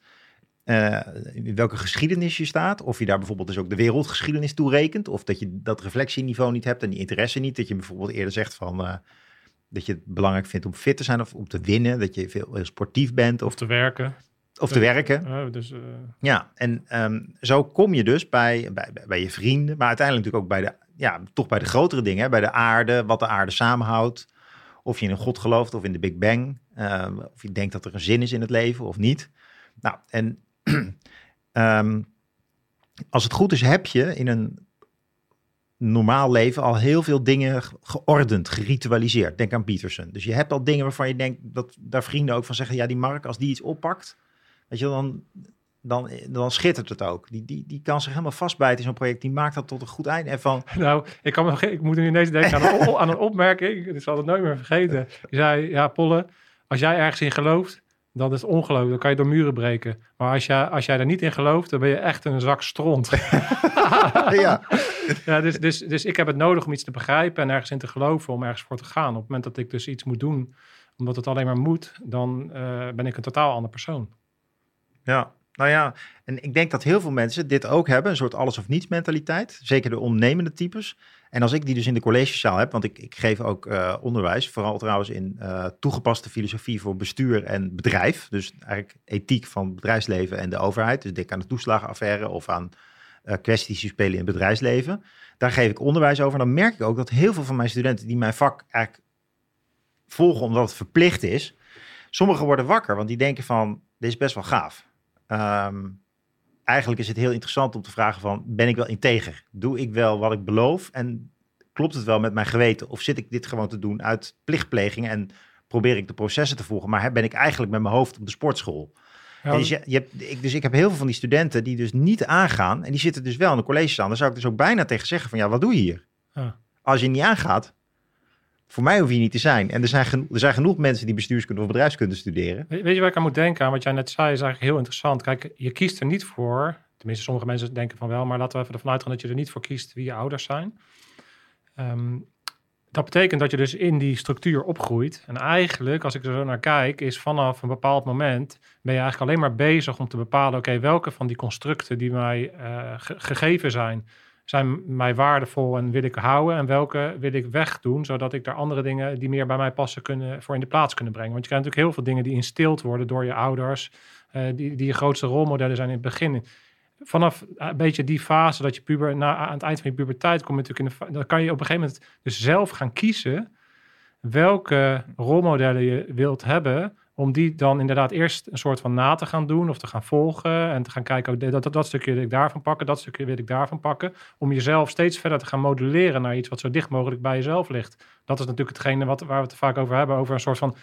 eh, in welke geschiedenis je staat. Of je daar bijvoorbeeld dus ook de wereldgeschiedenis toe rekent. Of dat je dat reflectieniveau niet hebt en die interesse niet. Dat je bijvoorbeeld eerder zegt van... eh, dat je het belangrijk vindt om fit te zijn of om te winnen. Dat je veel heel sportief bent Of of, te werken. Of te werken. Dus, eh, Ja, en ehm, zo kom je dus bij, bij, bij je vrienden, maar uiteindelijk natuurlijk ook bij de, ja, toch bij de grotere dingen, hè, bij de aarde, wat de aarde samenhoudt. Of je in een God gelooft of in de Big Bang, ehm, of je denkt dat er een zin is in het leven of niet. Nou, en <clears throat> ehm, als het goed is, heb je in een normaal leven al heel veel dingen ge- geordend, geritualiseerd. Denk aan Peterson. Dus je hebt al dingen waarvan je denkt dat daar vrienden ook van zeggen: ja, die Mark, als die iets oppakt, weet je, dan, dan, dan schittert het ook. Die, die, die kan zich helemaal vastbijten in zo'n project. Die maakt dat tot een goed einde. En van, <laughs> Nou, ik, kan me, ik moet nu ineens denken aan een, aan een <laughs> opmerking. Ik zal het nooit meer vergeten. Je zei, ja, Polle, als jij ergens in gelooft, dan is het ongeloof. Dan kan je door muren breken. Maar als jij, als jij er niet in gelooft, dan ben je echt een zak stront. <laughs> ja, ja, dus, dus, dus ik heb het nodig om iets te begrijpen en ergens in te geloven om ergens voor te gaan. Op het moment dat ik dus iets moet doen, omdat het alleen maar moet, dan eh, ben ik een totaal ander persoon. Ja, nou ja. En ik denk dat heel veel mensen dit ook hebben. Een soort alles of niets mentaliteit. Zeker de ondernemende types. En als ik die dus in de collegezaal heb, want ik, ik geef ook eh, onderwijs, vooral trouwens in eh, toegepaste filosofie voor bestuur en bedrijf. Dus eigenlijk ethiek van bedrijfsleven en de overheid. Dus denk aan de toeslagenaffaire of aan eh, kwesties die spelen in het bedrijfsleven. Daar geef ik onderwijs over. En dan merk ik ook dat heel veel van mijn studenten die mijn vak eigenlijk volgen omdat het verplicht is, sommigen worden wakker, want die denken van, dit is best wel gaaf. Ehm, eigenlijk is het heel interessant om te vragen van, ben ik wel integer? Doe ik wel wat ik beloof? En klopt het wel met mijn geweten? Of zit ik dit gewoon te doen uit plichtpleging en probeer ik de processen te volgen? Maar ben ik eigenlijk met mijn hoofd op de sportschool? Ja, dus, je, je hebt, ik, dus ik heb heel veel van die studenten die dus niet aangaan. En die zitten dus wel in de collegezaal. Daar zou ik dus ook bijna tegen zeggen van, ja, wat doe je hier? Ja. Als je niet aangaat, voor mij hoef je niet te zijn. En er zijn, er zijn genoeg mensen die bestuurskunde of bedrijfskunde studeren. We- Weet je waar ik aan moet denken? Aan wat jij net zei is eigenlijk heel interessant. Kijk, je kiest er niet voor. Tenminste, sommige mensen denken van wel, maar laten we even ervan uitgaan dat je er niet voor kiest wie je ouders zijn. Ehm, dat betekent dat je dus in die structuur opgroeit. En eigenlijk, als ik er zo naar kijk, is vanaf een bepaald moment ben je eigenlijk alleen maar bezig om te bepalen, oké, welke van die constructen die mij eh, ge- gegeven zijn, zijn mij waardevol en wil ik houden en welke wil ik wegdoen, zodat ik daar andere dingen die meer bij mij passen kunnen voor in de plaats kunnen brengen. Want je krijgt natuurlijk heel veel dingen die instild worden door je ouders, eh, die, die je grootste rolmodellen zijn in het begin. Vanaf een beetje die fase dat je puber, na, aan het eind van je puberteit kom natuurlijk in de, dan kan je op een gegeven moment dus zelf gaan kiezen welke rolmodellen je wilt hebben, om die dan inderdaad eerst een soort van na te gaan doen of te gaan volgen en te gaan kijken, oh, dat, dat, dat stukje wil ik daarvan pakken, dat stukje wil ik daarvan pakken, om jezelf steeds verder te gaan modelleren naar iets wat zo dicht mogelijk bij jezelf ligt. Dat is natuurlijk hetgene wat, waar we het vaak over hebben, over een soort van,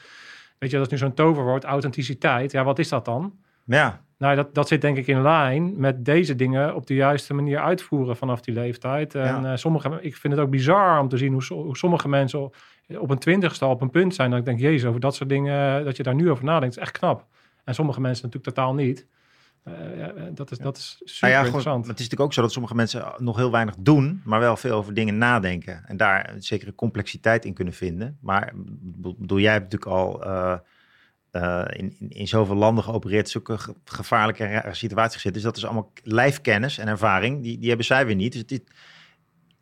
weet je, dat is nu zo'n toverwoord, authenticiteit. Ja, wat is dat dan? Ja, Nou, dat, dat zit denk ik in lijn met deze dingen op de juiste manier uitvoeren vanaf die leeftijd. En Ja. eh, sommige, ik vind het ook bizar om te zien hoe, hoe sommige mensen op een twintigste al op een punt zijn. Dat ik denk, jezus, over dat soort dingen, dat je daar nu over nadenkt, is echt knap. En sommige mensen natuurlijk totaal niet. Eh, ja, dat, is, dat is super nou ja, goed, interessant. het is natuurlijk ook zo dat sommige mensen nog heel weinig doen, maar wel veel over dingen nadenken. En daar een zekere complexiteit in kunnen vinden. Maar bedoel, jij hebt natuurlijk al eh, eh, in, in, in zoveel landen geopereerd, zulke ge- gevaarlijke situaties gezet. Dus dat is allemaal lijfkennis en ervaring. Die, die hebben zij weer niet. Dus dit,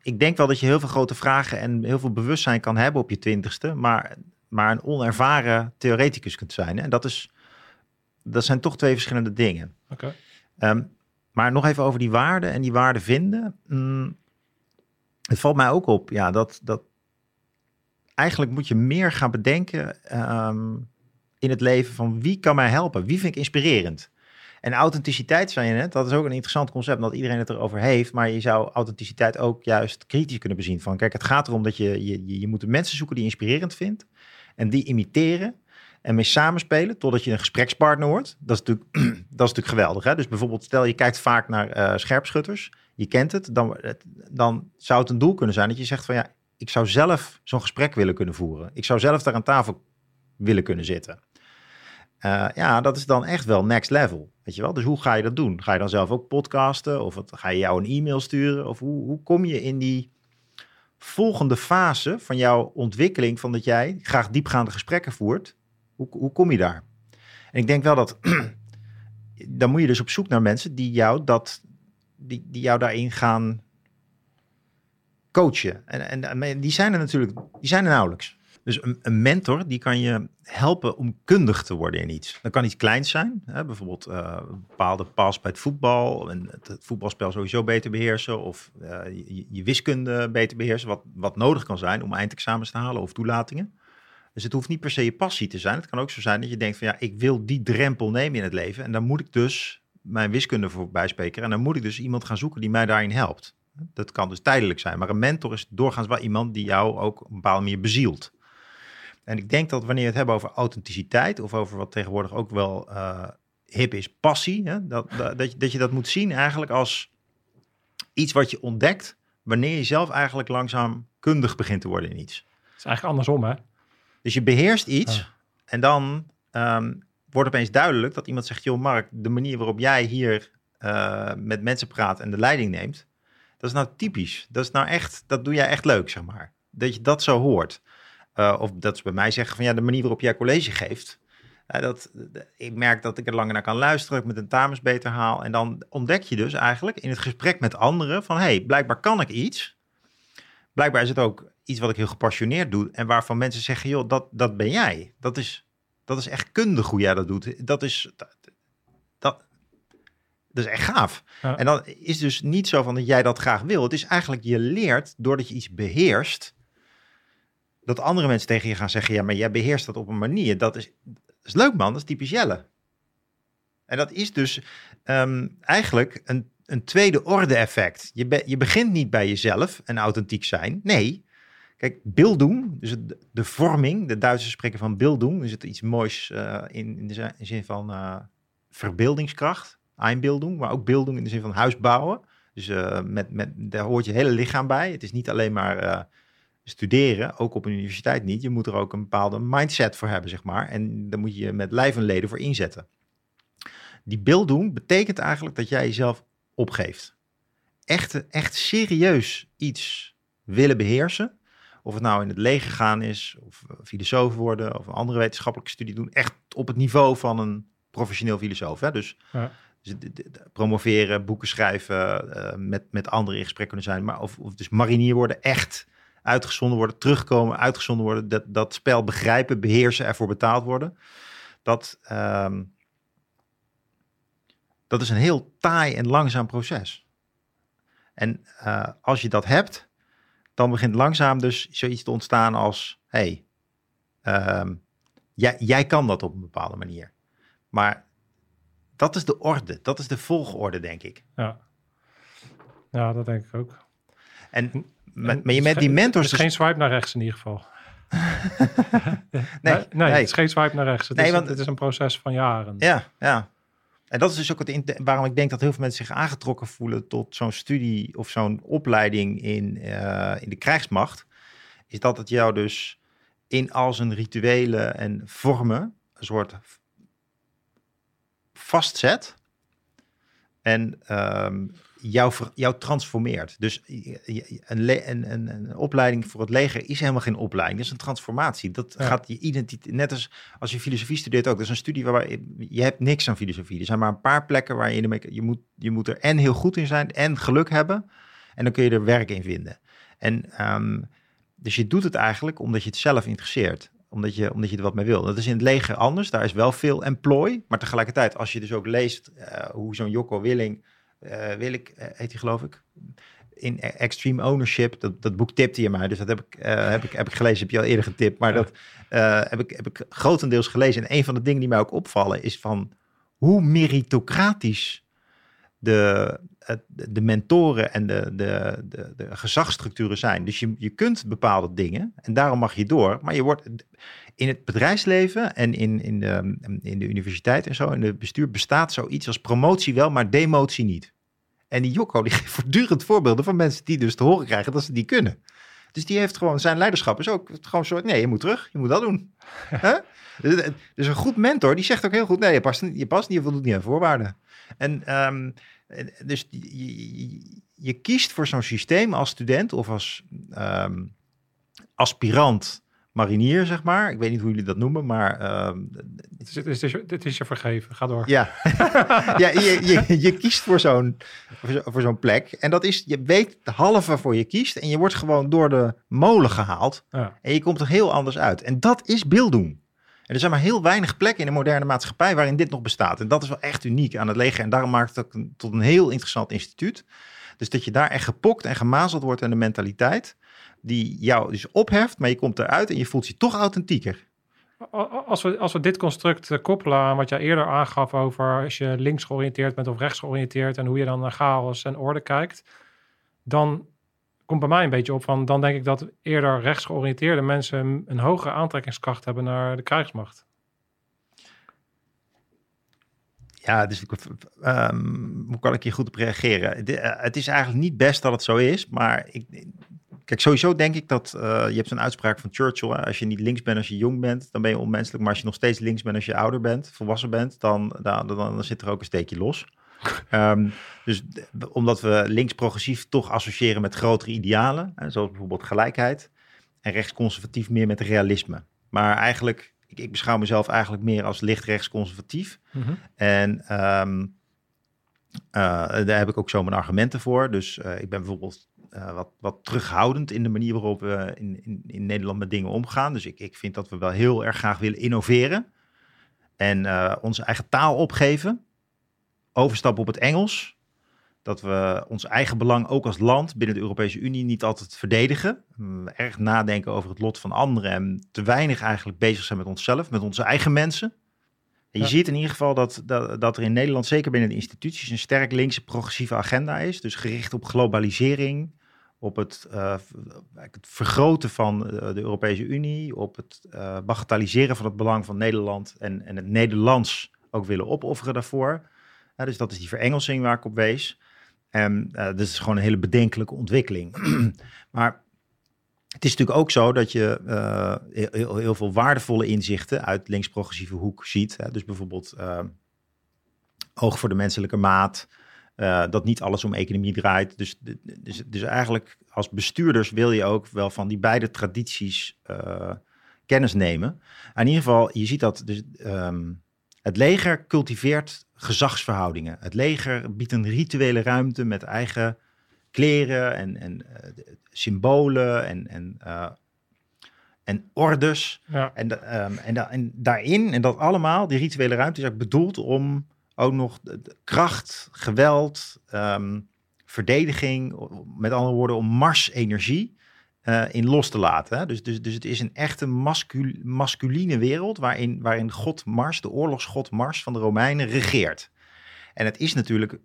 ik denk wel dat je heel veel grote vragen en heel veel bewustzijn kan hebben op je twintigste, maar, maar een onervaren theoreticus kunt zijn. En dat, is, dat zijn toch twee verschillende dingen. Oké. Ehm, maar nog even over die waarden en die waarden vinden. Mm, het valt mij ook op, ja, dat, dat eigenlijk moet je meer gaan bedenken ehm, in het leven van wie kan mij helpen? Wie vind ik inspirerend? En authenticiteit, zei je net, dat is ook een interessant concept, dat iedereen het erover heeft. Maar je zou authenticiteit ook juist kritisch kunnen bezien. Van kijk, het gaat erom dat je, je, je- moet mensen zoeken die je inspirerend vindt. En die imiteren en mee samenspelen totdat je een gesprekspartner wordt. Dat is natuurlijk, <clears throat> dat is natuurlijk geweldig. Hè? Dus bijvoorbeeld, stel je kijkt vaak naar eh, scherpschutters, je kent het dan, dan zou het een doel kunnen zijn dat je zegt van ja, ik zou zelf zo'n gesprek willen kunnen voeren. Ik zou zelf daar aan tafel willen kunnen zitten. Eh, ja, dat is dan echt wel next level. Weet je wel? Dus hoe ga je dat doen? Ga je dan zelf ook podcasten? Of wat, ga je jou een e-mail sturen? Of hoe, hoe kom je in die volgende fase van jouw ontwikkeling, van dat jij graag diepgaande gesprekken voert? Hoe, hoe kom je daar? En ik denk wel dat <clears throat> dan moet je dus op zoek naar mensen die jou, dat, die, die jou daarin gaan coachen. En, en die zijn er natuurlijk, die zijn er nauwelijks. Dus een, mentor die kan je helpen om kundig te worden in iets. Dat kan iets kleins zijn, hè? bijvoorbeeld uh, een bepaalde pas bij het voetbal, en het, voetbalspel sowieso beter beheersen of uh, je, je, wiskunde beter beheersen, wat, wat nodig kan zijn om eindexamens te halen of toelatingen. Dus het hoeft niet per se je passie te zijn. Het kan ook zo zijn dat je denkt van ja, ik wil die drempel nemen in het leven en dan moet ik dus mijn wiskunde voorbij spreken en dan moet ik dus iemand gaan zoeken die mij daarin helpt. Dat kan dus tijdelijk zijn, maar een mentor is doorgaans wel iemand die jou ook op een bepaalde manier bezielt. En ik denk dat wanneer we het hebben over authenticiteit of over wat tegenwoordig ook wel uh, hip is, passie, hè, dat, dat, dat, je, dat je dat moet zien eigenlijk als iets wat je ontdekt wanneer je zelf eigenlijk langzaam kundig begint te worden in iets. Het is eigenlijk andersom, hè? Dus je beheerst iets en dan um, wordt opeens duidelijk dat iemand zegt, joh Mark, de manier waarop jij hier uh, met mensen praat en de leiding neemt, dat is nou typisch. Dat is nou echt, dat doe jij echt leuk, zeg maar. Dat je dat zo hoort. Uh, of dat ze bij mij zeggen van ja, de manier waarop jij college geeft. Uh, dat, ik merk dat ik er langer naar kan luisteren, ik met een tamens beter haal. En dan ontdek je dus eigenlijk in het gesprek met anderen van hé, hey, blijkbaar kan ik iets. Blijkbaar is het ook iets wat ik heel gepassioneerd doe. En waarvan mensen zeggen, joh, dat, dat ben jij. Dat is, dat is echt kundig hoe jij dat doet. Dat is, dat, dat, dat is echt gaaf. Ja. En dan is dus niet zo van dat jij dat graag wil. Het is eigenlijk, je leert doordat je iets beheerst dat andere mensen tegen je gaan zeggen, ja, maar jij beheerst dat op een manier. Dat is, dat is leuk man, dat is typisch Jelle. En dat is dus um, eigenlijk een, een tweede orde effect. Je, be, je begint niet bij jezelf en authentiek zijn. Nee, kijk, Bildung, dus de, vorming, de Duitsers spreken van Bildung, is het iets moois uh, in, in, de zin van uh, verbeeldingskracht, Einbildung, maar ook Bildung in de zin van huis bouwen. Dus uh, met, met, daar hoort je hele lichaam bij. Het is niet alleen maar studeren, ook op een universiteit niet. Je moet er ook een bepaalde mindset voor hebben, zeg maar. En daar moet je met lijf en leden voor inzetten. Die beeld doen betekent eigenlijk dat jij jezelf opgeeft. Echt, echt serieus iets willen beheersen. Of het nou in het leger gaan is, of filosoof worden, of een andere wetenschappelijke studie doen. Echt op het niveau van een professioneel filosoof. Hè? Dus, ja. dus promoveren, boeken schrijven, uh, met, met anderen in gesprek kunnen zijn. Maar of, of dus marinier worden, echt uitgezonden worden, terugkomen, uitgezonden worden, dat, dat spel begrijpen, beheersen, ervoor betaald worden. Dat, um, dat is een heel taai en langzaam proces. En uh, als je dat hebt, dan begint langzaam dus zoiets te ontstaan als, hey, um, jij, jij kan dat op een bepaalde manier. Maar dat is de orde, dat is de volgorde, denk ik. Ja, ja dat denk ik ook. En maar, maar je met die mentors... Het is geen swipe naar rechts in ieder geval. <laughs> nee, nee, nee, het is geen swipe naar rechts. Het, nee, is, want, het is een proces van jaren. Ja, ja. En dat is dus ook het, waarom ik denk dat heel veel mensen zich aangetrokken voelen tot zo'n studie of zo'n opleiding in, uh, in de krijgsmacht. Is dat het jou dus in al zijn rituelen en vormen een soort vastzet. En um, jou, jou transformeert. Dus een, een, een, een, opleiding voor het leger is helemaal geen opleiding. Dat is een transformatie. Dat gaat je identiteit. Net als als je filosofie studeert ook. Dat is een studie waar je hebt niks aan filosofie. Er zijn maar een paar plekken waar je je moet, je moet er en heel goed in zijn en geluk hebben. En dan kun je er werk in vinden. En um, dus je doet het eigenlijk omdat je het zelf interesseert omdat je, omdat je er wat mee wil. Dat is in het leger anders. Daar is wel veel employ. Maar tegelijkertijd, als je dus ook leest uh, hoe zo'n Jocko Willing uh, wil ik, uh, heet hij geloof ik, in Extreme Ownership. Dat, dat boek tipte je mij, dus dat heb ik, uh, heb ik, heb ik gelezen, heb je al eerder getipt. Maar dat heb, ik, heb ik grotendeels gelezen. En een van de dingen die mij ook opvallen is van hoe meritocratisch de, de mentoren en de, de, de, de gezagsstructuren zijn. Dus je, je kunt bepaalde dingen en daarom mag je door. Maar je wordt in het bedrijfsleven en in, in, de, in de universiteit en zo, in het bestuur, bestaat zoiets als promotie wel, maar demotie niet. En die Jocko die <laughs> geeft voortdurend voorbeelden van mensen die dus te horen krijgen dat ze die kunnen. Dus die heeft gewoon, zijn leiderschap is ook gewoon een soort, nee, je moet terug, je moet dat doen. <laughs> Dus, dus een goed mentor, die zegt ook heel goed, nee, je past, je past niet, je voldoet niet aan voorwaarden. En ehm, dus je, je, je kiest voor zo'n systeem als student of als ehm, aspirant marinier, zeg maar. Ik weet niet hoe jullie dat noemen, maar... Het is, het, is, het is je vergeven. Ga door. ja, <laughs> ja je, je, je kiest voor zo'n voor zo- voor zo'n plek. En dat is, je weet de halve voor je kiest. En je wordt gewoon door de molen gehaald. Ja. En je komt er heel anders uit. En dat is beelddoen. Er zijn maar heel weinig plekken in de moderne maatschappij waarin dit nog bestaat. En dat is wel echt uniek aan het leger. En daarom maakt het ook tot een heel interessant instituut. Dus dat je daar echt gepokt en gemazeld wordt aan de mentaliteit. Die jou dus opheft, maar je komt eruit en je voelt je toch authentieker. Als we, als we dit construct eh, koppelen aan wat jij eerder aangaf over als je links georiënteerd bent of rechts georiënteerd en hoe je dan naar chaos en orde kijkt, dan komt bij mij een beetje op van, dan denk ik dat eerder rechts georiënteerde mensen een hogere aantrekkingskracht hebben naar de krijgsmacht. Ja, dus ehm, hoe kan ik hier goed op reageren? Eh, het is eigenlijk niet best dat het zo is, maar ik, kijk, sowieso denk ik dat eh, je hebt zo'n uitspraak van Churchill: als je niet links bent als je jong bent, dan ben je onmenselijk. Maar als je nog steeds links bent als je ouder bent, volwassen bent, dan, dan, dan zit er ook een steekje los. <laughs> Ehm, dus omdat we links progressief toch associëren met grotere idealen, hè, zoals bijvoorbeeld gelijkheid, en rechts conservatief meer met realisme. Maar eigenlijk, ik, ik beschouw mezelf eigenlijk meer als licht rechts conservatief. En ehm, eh, daar heb ik ook zo mijn argumenten voor. Dus eh, ik ben bijvoorbeeld eh, wat, wat terughoudend in de manier waarop we in, in, in Nederland met dingen omgaan. Dus ik, ik vind dat we wel heel erg graag willen innoveren. En onze eigen taal opgeven. Overstappen op het Engels. Dat we ons eigen belang ook als land binnen de Europese Unie niet altijd verdedigen. Mm, Erg nadenken over het lot van anderen. En te weinig eigenlijk bezig zijn met onszelf, met onze eigen mensen. En je Ja. ziet in ieder geval dat, dat, dat er in Nederland, zeker binnen de instituties, een sterk linkse progressieve agenda is. Dus gericht op globalisering, op het, eh, het vergroten van eh, de Europese Unie, op het eh, bagatelliseren van het belang van Nederland en, en het Nederlands ook willen opofferen daarvoor. Dus dat is die verengelsing waar ik op wees. En eh dat is gewoon een hele bedenkelijke ontwikkeling. <clears throat> maar het is natuurlijk ook zo dat je eh, heel, veel waardevolle inzichten uit links-progressieve hoek ziet. Hè? Dus bijvoorbeeld eh, oog voor de menselijke maat. eh, dat niet alles om economie draait. Dus, dus, dus eigenlijk als bestuurders wil je ook wel van die beide tradities kennis nemen. In ieder geval, je ziet dat dus, ehm, het leger cultiveert gezagsverhoudingen. Het leger biedt een rituele ruimte met eigen kleren en, en eh, de- symbolen en, en, eh, en ordes. Ja. En, ehm, en, da- en daarin, en dat allemaal, die rituele ruimte is ook bedoeld om ook nog kracht, geweld, ehm, verdediging, met andere woorden, om Mars-energie eh, in los te laten. Hè? Dus, dus, dus het is een echte mascul masculine wereld waarin, waarin God Mars, de oorlogsgod Mars van de Romeinen, regeert. En het is natuurlijk, eh,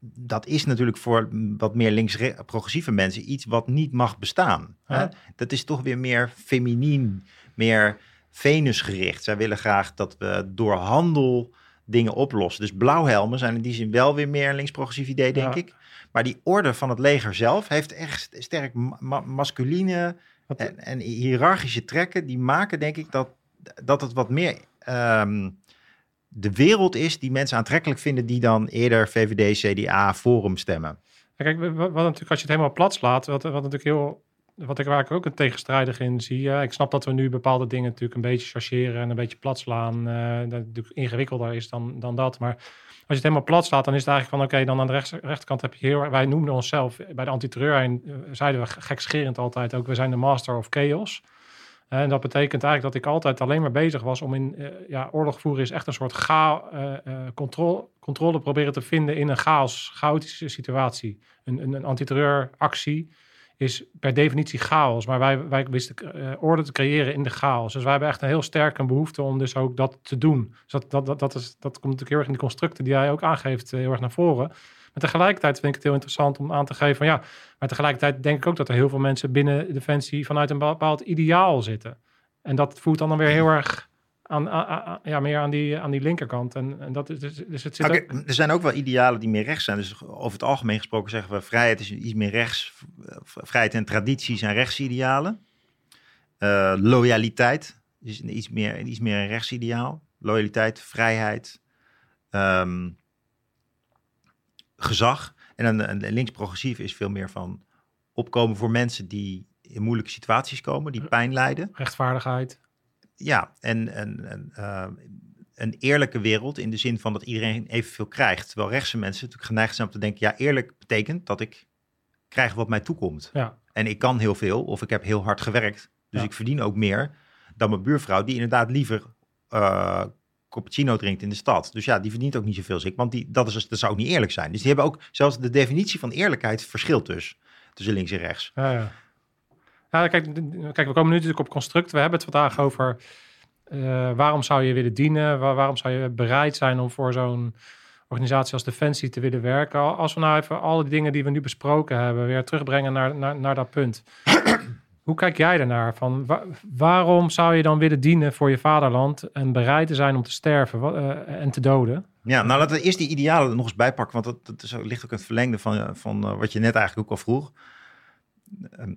dat is natuurlijk voor wat meer links-progressieve mensen iets wat niet mag bestaan. Hè? Ja. Dat is toch weer meer feminien, meer Venusgericht. Zij willen graag dat we door handel dingen oplossen. Dus blauwhelmen zijn in die zin wel weer meer een links-progressief idee, denk Ja. ik. Maar die orde van het leger zelf heeft echt sterk ma- ma- masculine en, en hiërarchische trekken. Die maken, denk ik, dat, dat het wat meer ehm, de wereld is die mensen aantrekkelijk vinden... die dan eerder VVD, CDA, Forum stemmen. Kijk, wat, wat natuurlijk als je het helemaal plat slaat, wat, wat natuurlijk heel, wat ik waar ik ook een tegenstrijdig in zie. eh, ik snap dat we nu bepaalde dingen natuurlijk een beetje chargeren en een beetje plat slaan. eh, dat natuurlijk ingewikkelder is dan, dan dat. Maar als je het helemaal plat slaat, dan is het eigenlijk van oké, dan aan de rechts, rechterkant heb je heel, wij noemden onszelf bij de antiterreur en zeiden we gekscherend altijd ook, we zijn de master of chaos. En dat betekent eigenlijk dat ik altijd alleen maar bezig was om in eh, ja, oorlog voeren is echt een soort ga, eh, eh, controle, controle proberen te vinden in een chaos, chaotische situatie. Een, een, een antiterreuractie is per definitie chaos, maar wij, wij wisten eh, orde te creëren in de chaos. Dus wij hebben echt een heel sterke behoefte om dus ook dat te doen. Dus dat, dat, dat, dat, is, dat komt natuurlijk heel erg in de constructen die jij ook aangeeft eh, heel erg naar voren. Maar tegelijkertijd vind ik het heel interessant om aan te geven van ja, maar tegelijkertijd denk ik ook dat er heel veel mensen binnen Defensie vanuit een bepaald ideaal zitten. En dat voelt dan, dan weer heel erg aan, ja, meer aan die, aan die linkerkant. En, en dat is, dus, dus het zit ook- er zijn ook wel idealen die meer rechts zijn. Dus over het algemeen gesproken zeggen we vrijheid is iets meer rechts. Vrijheid en traditie zijn rechtsidealen. Eh, loyaliteit is iets meer, iets meer een rechtsideaal. Loyaliteit, vrijheid, ehm, gezag. En een, een links-progressief is veel meer van opkomen voor mensen die in moeilijke situaties komen, die pijn lijden. rechtvaardigheid. Ja, en, en, en eh, een eerlijke wereld in de zin van dat iedereen evenveel krijgt. Terwijl rechtse mensen natuurlijk geneigd zijn om te denken, ja, eerlijk betekent dat ik krijg wat mij toekomt. Ja, En ik kan heel veel of ik heb heel hard gewerkt. Dus Ja. ik verdien ook meer dan mijn buurvrouw, die inderdaad liever eh cappuccino drinkt in de stad. Dus ja, die verdient ook niet zoveel ik, want die, dat, is, dat zou ook niet eerlijk zijn. Dus die hebben ook, zelfs de definitie van eerlijkheid verschilt dus tussen links en rechts. ja, ja. Ja, kijk, kijk, we komen nu natuurlijk op construct. We hebben het vandaag over eh, waarom zou je willen dienen? Waar- waarom zou je bereid zijn om voor zo'n organisatie als Defensie te willen werken? Al- Als we nou even alle die dingen die we nu besproken hebben weer terugbrengen naar, naar, naar dat punt. <clears throat> Hoe kijk jij daarnaar? Van wa- waarom zou je dan willen dienen voor je vaderland en bereid te zijn om te sterven eh, en te doden? Ja, nou laten we eerst die idealen nog eens bijpakken, want dat, dat is, ligt ook in het verlengde van, eh, van wat je net eigenlijk ook al vroeg. Ehm,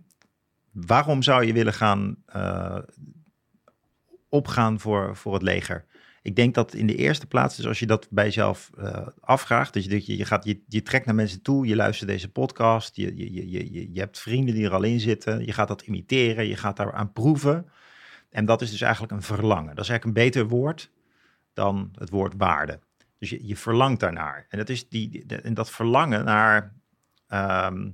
waarom zou je willen gaan eh, opgaan voor, voor het leger? Ik denk dat in de eerste plaats, dus als je dat bij jezelf eh, afvraagt, dat je, je, je, gaat, je, je trekt naar mensen toe, je luistert deze podcast, je, je, je, je, hebt vrienden die er al in zitten, je gaat dat imiteren, je gaat daar aan proeven. En dat is dus eigenlijk een verlangen. Dat is eigenlijk een beter woord dan het woord waarde. Dus je, je verlangt daarnaar. En dat, is die, en dat verlangen naar, ehm,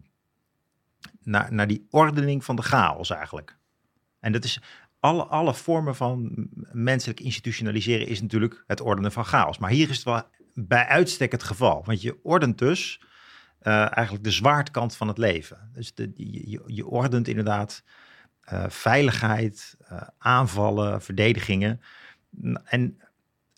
naar, die ordening van de chaos eigenlijk. En dat is alle, alle vormen van menselijk institutionaliseren is natuurlijk het ordenen van chaos. Maar hier is het wel bij uitstek het geval. Want je ordent dus eh, eigenlijk de zwaartekant van het leven. Dus de, je, je, je ordent inderdaad eh, veiligheid, eh, aanvallen, verdedigingen. En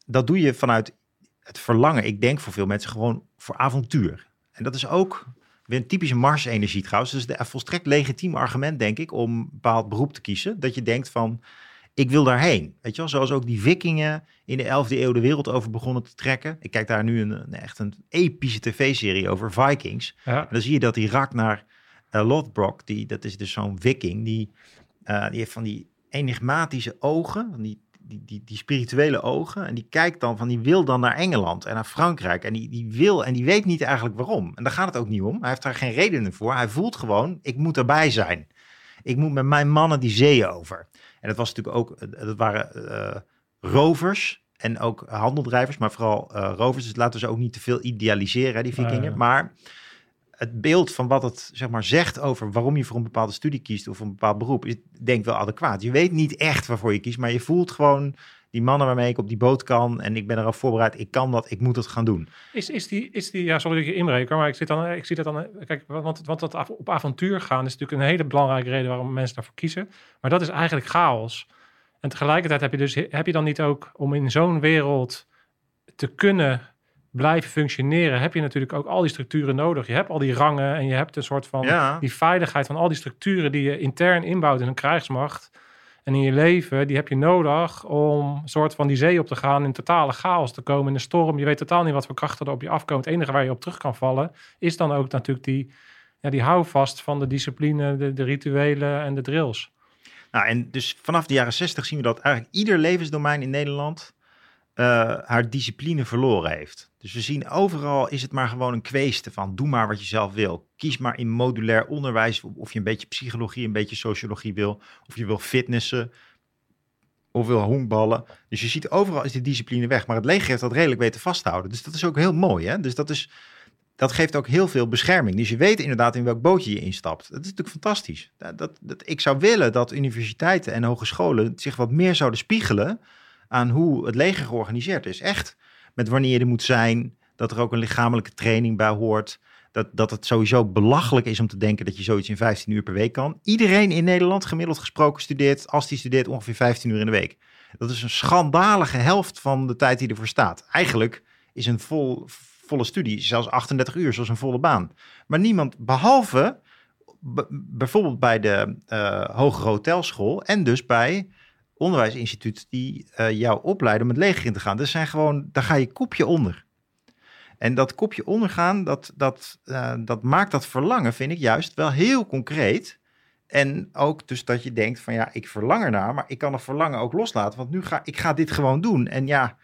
dat doe je vanuit het verlangen, ik denk voor veel mensen gewoon voor avontuur. En dat is ook weer een typische Mars-energie trouwens. Dus een volstrekt legitiem argument, denk ik, om een bepaald beroep te kiezen. Dat je denkt van, ik wil daarheen. Weet je wel, zoals ook die vikingen in de 11e eeuw de wereld over begonnen te trekken. Ik kijk daar nu een, echt een epische tv-serie over Vikings. Ja, En dan zie je dat die Ragnar uh, Lothbrok, die, dat is dus zo'n viking, die, eh, die heeft van die enigmatische ogen, van die, die, die, die spirituele ogen. En die kijkt dan van, die wil dan naar Engeland en naar Frankrijk. En die, die wil, en die weet niet eigenlijk waarom. En daar gaat het ook niet om. Hij heeft daar geen redenen voor. Hij voelt gewoon, ik moet erbij zijn. Ik moet met mijn mannen die zee over. En dat was natuurlijk ook, eh, dat waren eh, rovers en ook handeldrijvers, maar vooral eh, rovers. Dus laten we ze ook niet te veel idealiseren, hè, die vikingen. Maar het beeld van wat het zeg maar, zegt over waarom je voor een bepaalde studie kiest of een bepaald beroep, is denk ik wel adequaat. Je weet niet echt waarvoor je kiest, maar je voelt gewoon die mannen waarmee ik op die boot kan en ik ben erop voorbereid, ik kan dat, ik moet het gaan doen. Is, is, die, is die, ja, sorry dat ik je inbreek, hoor, maar ik, zit dan, ik zie dat dan, kijk, want, want dat op avontuur gaan is natuurlijk een hele belangrijke reden waarom mensen daarvoor kiezen. Maar dat is eigenlijk chaos. En tegelijkertijd heb je dus, heb je dan niet ook, om in zo'n wereld te kunnen blijven functioneren, heb je natuurlijk ook al die structuren nodig. Je hebt al die rangen en je hebt een soort van Ja. die veiligheid van al die structuren die je intern inbouwt in een krijgsmacht. En in je leven, die heb je nodig om een soort van die zee op te gaan, in totale chaos te komen, in een storm. Je weet totaal niet wat voor krachten er op je afkomen. Het enige waar je op terug kan vallen, is dan ook natuurlijk die, ja, die houvast van de discipline, de, de rituelen en de drills. Nou, en dus vanaf de jaren 60 zien we dat eigenlijk ieder levensdomein in Nederland eh, haar discipline verloren heeft. Dus we zien overal is het maar gewoon een kweeste van doe maar wat je zelf wil. Kies maar in modulair onderwijs of je een beetje psychologie, een beetje sociologie wil. Of je wil fitnessen of wil honkballen. Dus je ziet overal is die discipline weg. Maar het leger heeft dat redelijk weten vasthouden. Dus dat is ook heel mooi. Hè? Dus dat, is, dat geeft ook heel veel bescherming. Dus je weet inderdaad in welk bootje je instapt. Dat is natuurlijk fantastisch. Dat, dat, dat, ik zou willen dat universiteiten en hogescholen zich wat meer zouden spiegelen aan hoe het leger georganiseerd is. Echt met wanneer je er moet zijn, dat er ook een lichamelijke training bij hoort. Dat, dat het sowieso belachelijk is om te denken dat je zoiets in 15 uur per week kan. Iedereen in Nederland gemiddeld gesproken studeert, als die studeert, ongeveer 15 uur in de week. Dat is een schandalige helft van de tijd die ervoor staat. Eigenlijk is een vol, volle studie zelfs 38 uur, zoals een volle baan. Maar niemand, behalve bijvoorbeeld bij de eh, hogere hotelschool en dus bij onderwijsinstituut die eh, jou opleiden om het leger in te gaan. Dat zijn gewoon, daar ga je kopje onder. En dat kopje ondergaan, dat, dat, eh, dat maakt dat verlangen, vind ik juist wel heel concreet. En ook dus dat je denkt van ja, ik verlang ernaar, maar ik kan het verlangen ook loslaten. Want nu ga ik ga dit gewoon doen. En ja,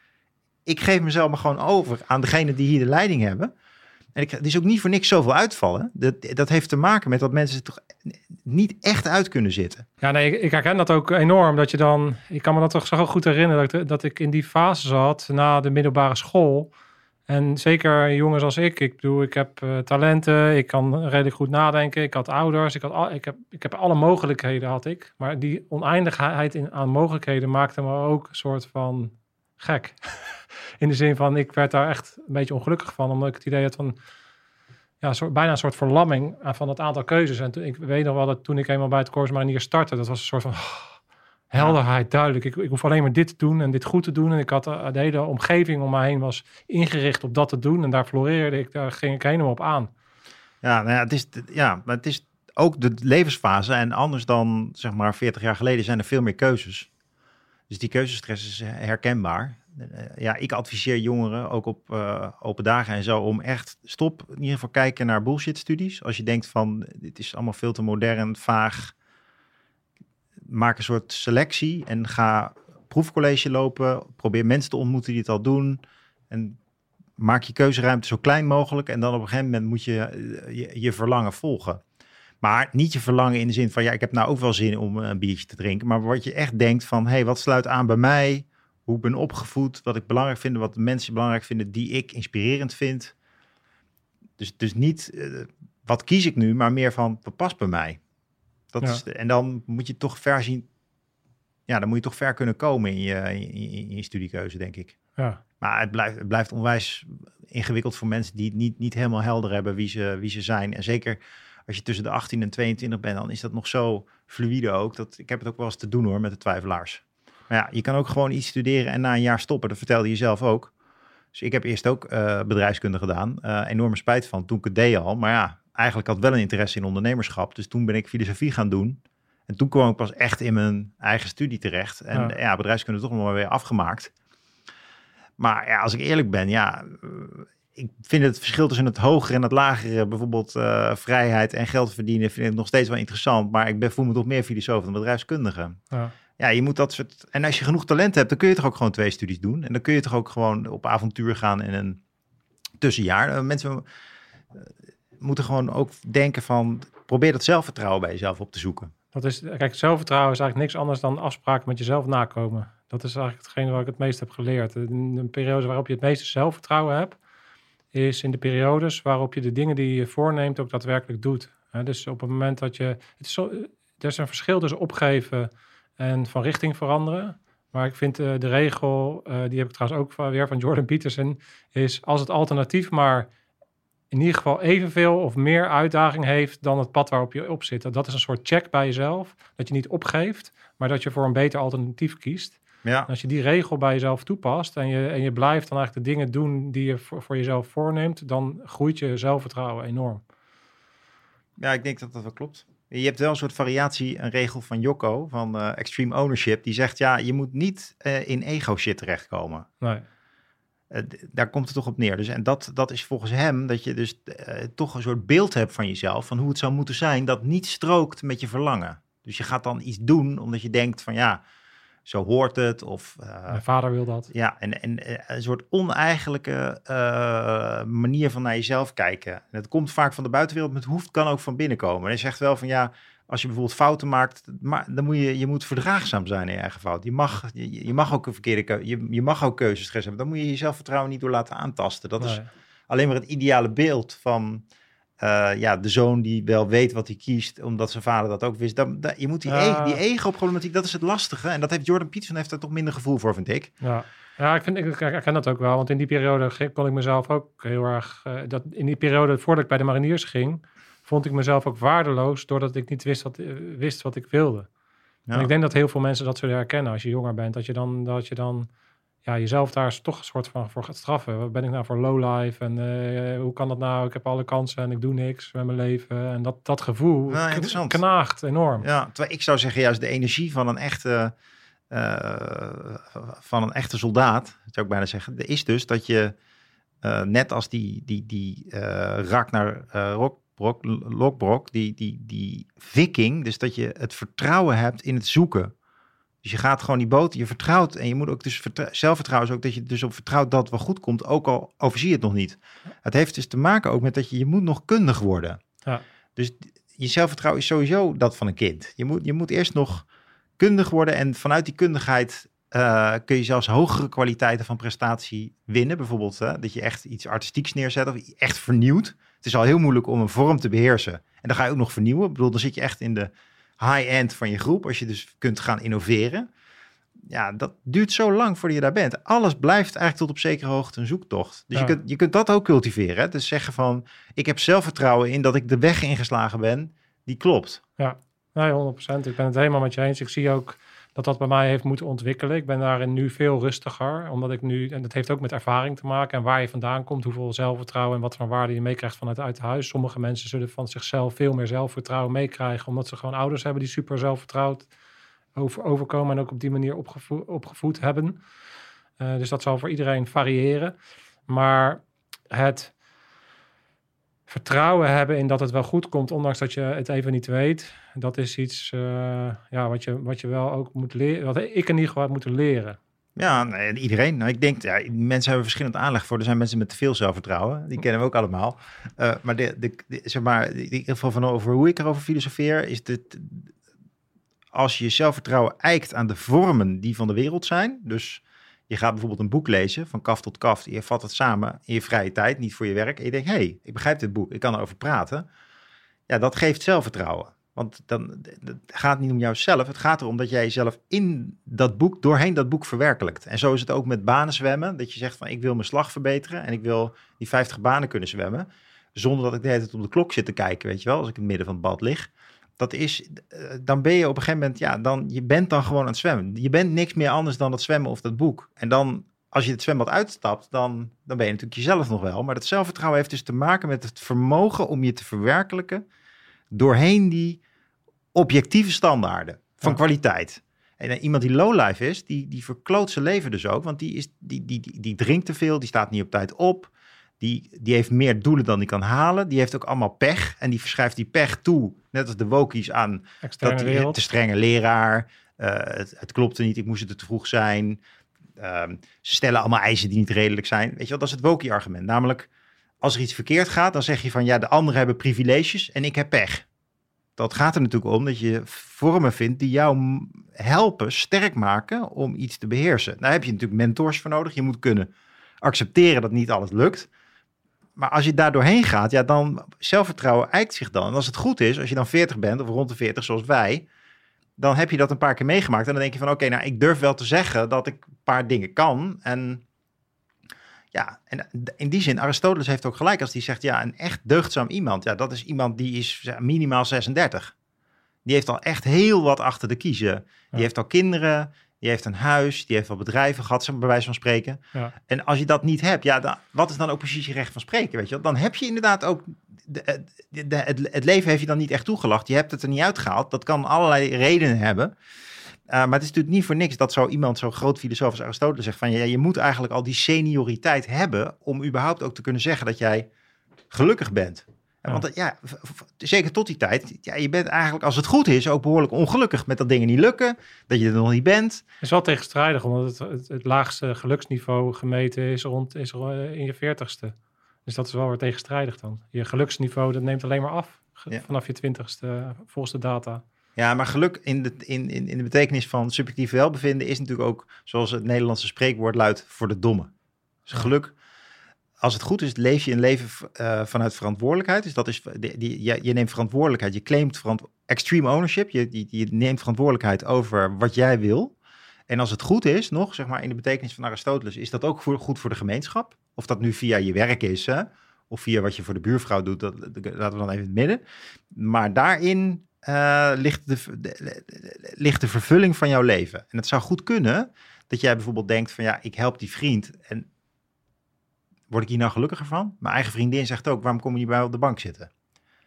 ik geef mezelf maar gewoon over aan degene die hier de leiding hebben. En ik, het is ook niet voor niks zoveel uitvallen. Dat, dat heeft te maken met dat mensen toch niet echt uit kunnen zitten. Ja, nee, ik, herken dat ook enorm. Dat je dan, ik kan me dat toch zo goed herinneren dat ik, dat ik in die fase zat na de middelbare school. En zeker jongens als ik. Ik bedoel, ik heb uh, talenten, ik kan redelijk goed nadenken. Ik had ouders, ik, had al, ik, heb, ik heb alle mogelijkheden had ik. Maar die oneindigheid in, aan mogelijkheden maakte me ook een soort van gek. <laughs> in de zin van, ik werd daar echt een beetje ongelukkig van. Omdat ik het idee had van, ja, soort, bijna een soort verlamming van het aantal keuzes. En toen, ik weet nog wel dat toen ik eenmaal bij het Corps Marinier startte, dat was een soort van oh, helderheid, duidelijk. Ik, ik hoef alleen maar dit te doen en dit goed te doen. En ik had de, de hele omgeving om me heen was ingericht op dat te doen. En daar floreerde ik, daar ging ik helemaal op aan. Ja, nou ja, het is, ja, maar het is ook de levensfase. En anders dan, zeg maar, 40 jaar geleden zijn er veel meer keuzes. Dus die keuzestress is herkenbaar. Eh, ja, ik adviseer jongeren, ook op uh, open dagen en zo, om echt stop in ieder geval kijken naar bullshit studies. Als je denkt van, dit is allemaal veel te modern, vaag. Maak een soort selectie en ga proefcollege lopen. Probeer mensen te ontmoeten die het al doen. En maak je keuzeruimte zo klein mogelijk. En dan op een gegeven moment moet eh, je, je verlangen volgen. Maar niet je verlangen in de zin van, ja, ik heb nou ook wel zin om een biertje te drinken. Maar wat je echt denkt van, hé, hey, wat sluit aan bij mij? hoe ik ben opgevoed, wat ik belangrijk vind, wat de mensen belangrijk vinden, die ik inspirerend vind. Dus, dus niet uh, wat kies ik nu, maar meer van wat past bij mij. Dat is de, en dan moet je toch ver zien. Ja, dan moet je toch ver kunnen komen in je, in, in, in je studiekeuze, denk ik. Ja. Maar het blijft, het blijft onwijs ingewikkeld voor mensen die het niet, niet helemaal helder hebben wie ze, wie ze zijn. En zeker als je tussen de 18 en 22 bent, dan is dat nog zo fluide ook. Dat, ik heb het ook wel eens te doen hoor met de twijfelaars. Maar ja, je kan ook gewoon iets studeren en na een jaar stoppen. Dat vertelde je zelf ook. Dus ik heb eerst ook uh, bedrijfskunde gedaan. Uh, enorme spijt van toen ik het deed al. Maar ja, eigenlijk had ik wel een interesse in ondernemerschap. Dus toen ben ik filosofie gaan doen. En toen kwam ik pas echt in mijn eigen studie terecht. En ja, ja bedrijfskunde toch nog maar weer afgemaakt. Maar ja, als ik eerlijk ben, ja, eh, ik vind het verschil tussen het hogere en het lagere, bijvoorbeeld uh, vrijheid en geld verdienen, vind ik nog steeds wel interessant. Maar ik ben, voel me toch meer filosoof dan bedrijfskundige. Ja ja, je moet dat soort. En als je genoeg talent hebt, dan kun je toch ook gewoon twee studies doen. En dan kun je toch ook gewoon op avontuur gaan in een tussenjaar. Eh, mensen eh, moeten gewoon ook denken van. Probeer dat zelfvertrouwen bij jezelf op te zoeken. Dat is, kijk, zelfvertrouwen is eigenlijk niks anders dan afspraken met jezelf nakomen. Dat is eigenlijk hetgeen waar ik het meest heb geleerd. In een periode waarop je het meeste zelfvertrouwen hebt, is in de periodes waarop je de dingen die je voorneemt ook daadwerkelijk doet. dus op het moment dat je. Het is zo, er is een verschil tussen opgeven en van richting veranderen. Maar ik vind uh, de regel, uh, die heb ik trouwens ook weer van Jordan Peterson, is als het alternatief maar in ieder geval evenveel of meer uitdaging heeft dan het pad waarop je op zit. Dat is een soort check bij jezelf, dat je niet opgeeft, maar dat je voor een beter alternatief kiest. Ja. als je die regel bij jezelf toepast en je, en je blijft dan eigenlijk de dingen doen die je voor, voor jezelf voorneemt, dan groeit je zelfvertrouwen enorm. Ja, ik denk dat dat wel klopt. Je hebt wel een soort variatie, een regel van Jocko, van uh, Extreme Ownership. Die zegt, ja, je moet niet uh, in ego-shit terechtkomen. Nee. Uh, daar komt het toch op neer. Dus, en dat, dat is volgens hem dat je dus toch een soort beeld hebt van jezelf, van hoe het zou moeten zijn, dat niet strookt met je verlangen. Dus je gaat dan iets doen omdat je denkt van, ja, zo hoort het. Of, uh, Mijn vader wil dat. Ja, en, en een soort oneigenlijke uh, manier van naar jezelf kijken. En het komt vaak van de buitenwereld, maar het hoeft, kan ook van binnen komen. En hij zegt wel van ja, als je bijvoorbeeld fouten maakt, maar, dan moet je, je moet verdraagzaam zijn in je eigen fout. Je mag, je, je mag ook een verkeerde keuze, je, je mag ook keuzestress hebben. Dan moet je je zelfvertrouwen niet door laten aantasten. Dat is alleen maar het ideale beeld van uh, ja, de zoon die wel weet wat hij kiest, omdat zijn vader dat ook wist. Dan, je moet die, uh, die ego-problematiek, dat is het lastige. En dat heeft Jordan Peterson heeft er toch minder gevoel voor, vind ik. Ja, ja ik, vind, ik, ik herken dat ook wel. Want in die periode kon ik mezelf ook heel erg... Uh, dat in die periode, voordat ik bij de mariniers ging, vond ik mezelf ook waardeloos... doordat ik niet wist wat, wist wat ik wilde. Ja. En ik denk dat heel veel mensen dat zullen herkennen als je jonger bent. Dat je dan... Dat je dan ja, jezelf daar toch een soort van voor gaat straffen. Wat ben ik nou voor low life en uh, hoe kan dat nou? Ik heb alle kansen en ik doe niks met mijn leven. En dat, dat gevoel nou, knaagt enorm. Ja, terwijl ik zou zeggen juist de energie van een echte eh, van een echte soldaat, zou ik bijna zeggen, is dus dat je eh, net als die, die, die uh, Ragnar uh, Rockbrok, Lokbrok, die, die, die viking, dus dat je het vertrouwen hebt in het zoeken. Dus je gaat gewoon die boot, je vertrouwt en je moet ook dus zelfvertrouwen is ook dat je dus op vertrouwt dat het wel goed komt, ook al overzie je het nog niet. Het heeft dus te maken ook met dat je, je moet nog kundig worden. Ja. Dus je zelfvertrouwen is sowieso dat van een kind. Je moet, je moet eerst nog kundig worden en vanuit die kundigheid uh, kun je zelfs hogere kwaliteiten van prestatie winnen. Bijvoorbeeld uh, dat je echt iets artistieks neerzet of echt vernieuwt. Het is al heel moeilijk om een vorm te beheersen. En dan ga je ook nog vernieuwen. Ik bedoel, dan zit je echt in de high-end van je groep. Als je dus kunt gaan innoveren. Ja, dat duurt zo lang voordat je daar bent. Alles blijft eigenlijk tot op zekere hoogte een zoektocht. Dus Ja. je, kunt, je kunt dat ook cultiveren. Hè? Dus zeggen van, ik heb zelfvertrouwen in dat ik de weg ingeslagen ben. Die klopt. Nee, 100%. Ik ben het helemaal met je eens. Ik zie ook dat dat bij mij heeft moeten ontwikkelen. Ik ben daarin nu veel rustiger, omdat ik nu, en dat heeft ook met ervaring te maken en waar je vandaan komt, hoeveel zelfvertrouwen en wat voor waarde je meekrijgt vanuit uit huis. Sommige mensen zullen van zichzelf veel meer zelfvertrouwen meekrijgen, omdat ze gewoon ouders hebben die super zelfvertrouwd over, overkomen en ook op die manier opgevo opgevoed hebben. Uh, dus dat zal voor iedereen variëren. Maar het vertrouwen hebben in dat het wel goed komt, ondanks dat je het even niet weet. Dat is iets uh, ja, wat, je, wat je wel ook moet leren. Wat ik in ieder geval heb moeten leren. Ja, nee, iedereen. Nou, ik denk, ja, mensen hebben verschillend aanleg voor. Er zijn mensen met te veel zelfvertrouwen. Die kennen we ook allemaal. Uh, maar, de, de, zeg maar in ieder geval van over hoe ik erover filosofeer, is dit. Als je zelfvertrouwen eikt aan de vormen die van de wereld zijn. Dus je gaat bijvoorbeeld een boek lezen, van kaf tot kaf. Je vat het samen in je vrije tijd, niet voor je werk. En je denkt, hé, hey, ik begrijp dit boek, ik kan erover praten. Ja, dat geeft zelfvertrouwen. Want dan het gaat niet om jouzelf, het gaat erom dat jij jezelf in dat boek, doorheen dat boek verwerkelijkt. En zo is het ook met banen zwemmen, dat je zegt van ik wil mijn slag verbeteren en ik wil die 50 banen kunnen zwemmen. Zonder dat ik de hele tijd op de klok zit te kijken, weet je wel, als ik in het midden van het bad lig. Dat is, dan ben je op een gegeven moment, ja, dan, je bent dan gewoon aan het zwemmen. Je bent niks meer anders dan het zwemmen of dat boek. En dan, als je het zwembad uitstapt, dan, dan ben je natuurlijk jezelf nog wel. Maar dat zelfvertrouwen heeft dus te maken met het vermogen om je te verwerkelijken doorheen die objectieve standaarden van ja. kwaliteit. En uh, iemand die lowlife is, die, die verkloot zijn leven dus ook. Want die, is, die, die, die, die drinkt te veel, die staat niet op tijd op. Die, die heeft meer doelen dan die kan halen. Die heeft ook allemaal pech. En die verschrijft die pech toe, net als de wokies, aan Externe dat wereld. te strenge leraar. Uh, het, het klopte niet, ik moest het te vroeg zijn. Um, ze stellen allemaal eisen die niet redelijk zijn. Weet je wel, dat is het wokie-argument. Namelijk, als er iets verkeerd gaat, dan zeg je van... ja, de anderen hebben privileges en ik heb pech. Dat gaat er natuurlijk om dat je vormen vindt die jou helpen, sterk maken om iets te beheersen. Daar heb je natuurlijk mentors voor nodig. Je moet kunnen accepteren dat niet alles lukt. Maar als je daar doorheen gaat, ja, dan zelfvertrouwen eikt zich dan. En als het goed is, als je dan 40 bent of rond de 40 zoals wij, dan heb je dat een paar keer meegemaakt. En dan denk je van oké, okay, nou ik durf wel te zeggen dat ik een paar dingen kan. En ja, en in die zin, Aristoteles heeft ook gelijk als hij zegt, ja, een echt deugdzaam iemand, ja, dat is iemand die is minimaal 36. Die heeft al echt heel wat achter de kiezen. Die Ja. heeft al kinderen, die heeft een huis, die heeft al bedrijven gehad, bij wijze van spreken. Ja. En als je dat niet hebt, ja, dan, wat is dan ook precies je recht van spreken, weet je wel? Dan heb je inderdaad ook, de, de, de, het, het leven heeft je dan niet echt toegelacht. Je hebt het er niet uitgehaald. Dat kan allerlei redenen hebben. Uh, maar het is natuurlijk niet voor niks dat zo iemand, zo'n groot filosoof als Aristoteles zegt van ja, je moet eigenlijk al die senioriteit hebben om überhaupt ook te kunnen zeggen dat jij gelukkig bent. Ja. Want ja, zeker tot die tijd, ja, je bent eigenlijk als het goed is ook behoorlijk ongelukkig met dat dingen niet lukken, dat je er nog niet bent. Het is wel tegenstrijdig, omdat het, het, het laagste geluksniveau gemeten is rond is in je veertigste. Dus dat is wel weer tegenstrijdig dan. Je geluksniveau dat neemt alleen maar af Ja. vanaf je twintigste volgens de data. Ja, maar geluk in de, in, in, in de betekenis van subjectief welbevinden is natuurlijk ook, zoals het Nederlandse spreekwoord luidt, voor de domme. Dus geluk, als het goed is, leef je een leven uh, vanuit verantwoordelijkheid. Dus dat is, die, je, je neemt verantwoordelijkheid, je claimt extreme ownership, je, je, neemt verantwoordelijkheid over wat jij wil. En als het goed is, nog zeg maar in de betekenis van Aristoteles, is dat ook voor, goed voor de gemeenschap. Of dat nu via je werk is, hè, of via wat je voor de buurvrouw doet, dat, laten we dan even in het midden. Maar daarin uh, ligt, de, de, de, ligt de vervulling van jouw leven. En het zou goed kunnen dat jij bijvoorbeeld denkt van ja, ik help die vriend en word ik hier nou gelukkiger van? Mijn eigen vriendin zegt ook, waarom kom je niet bij op de bank zitten?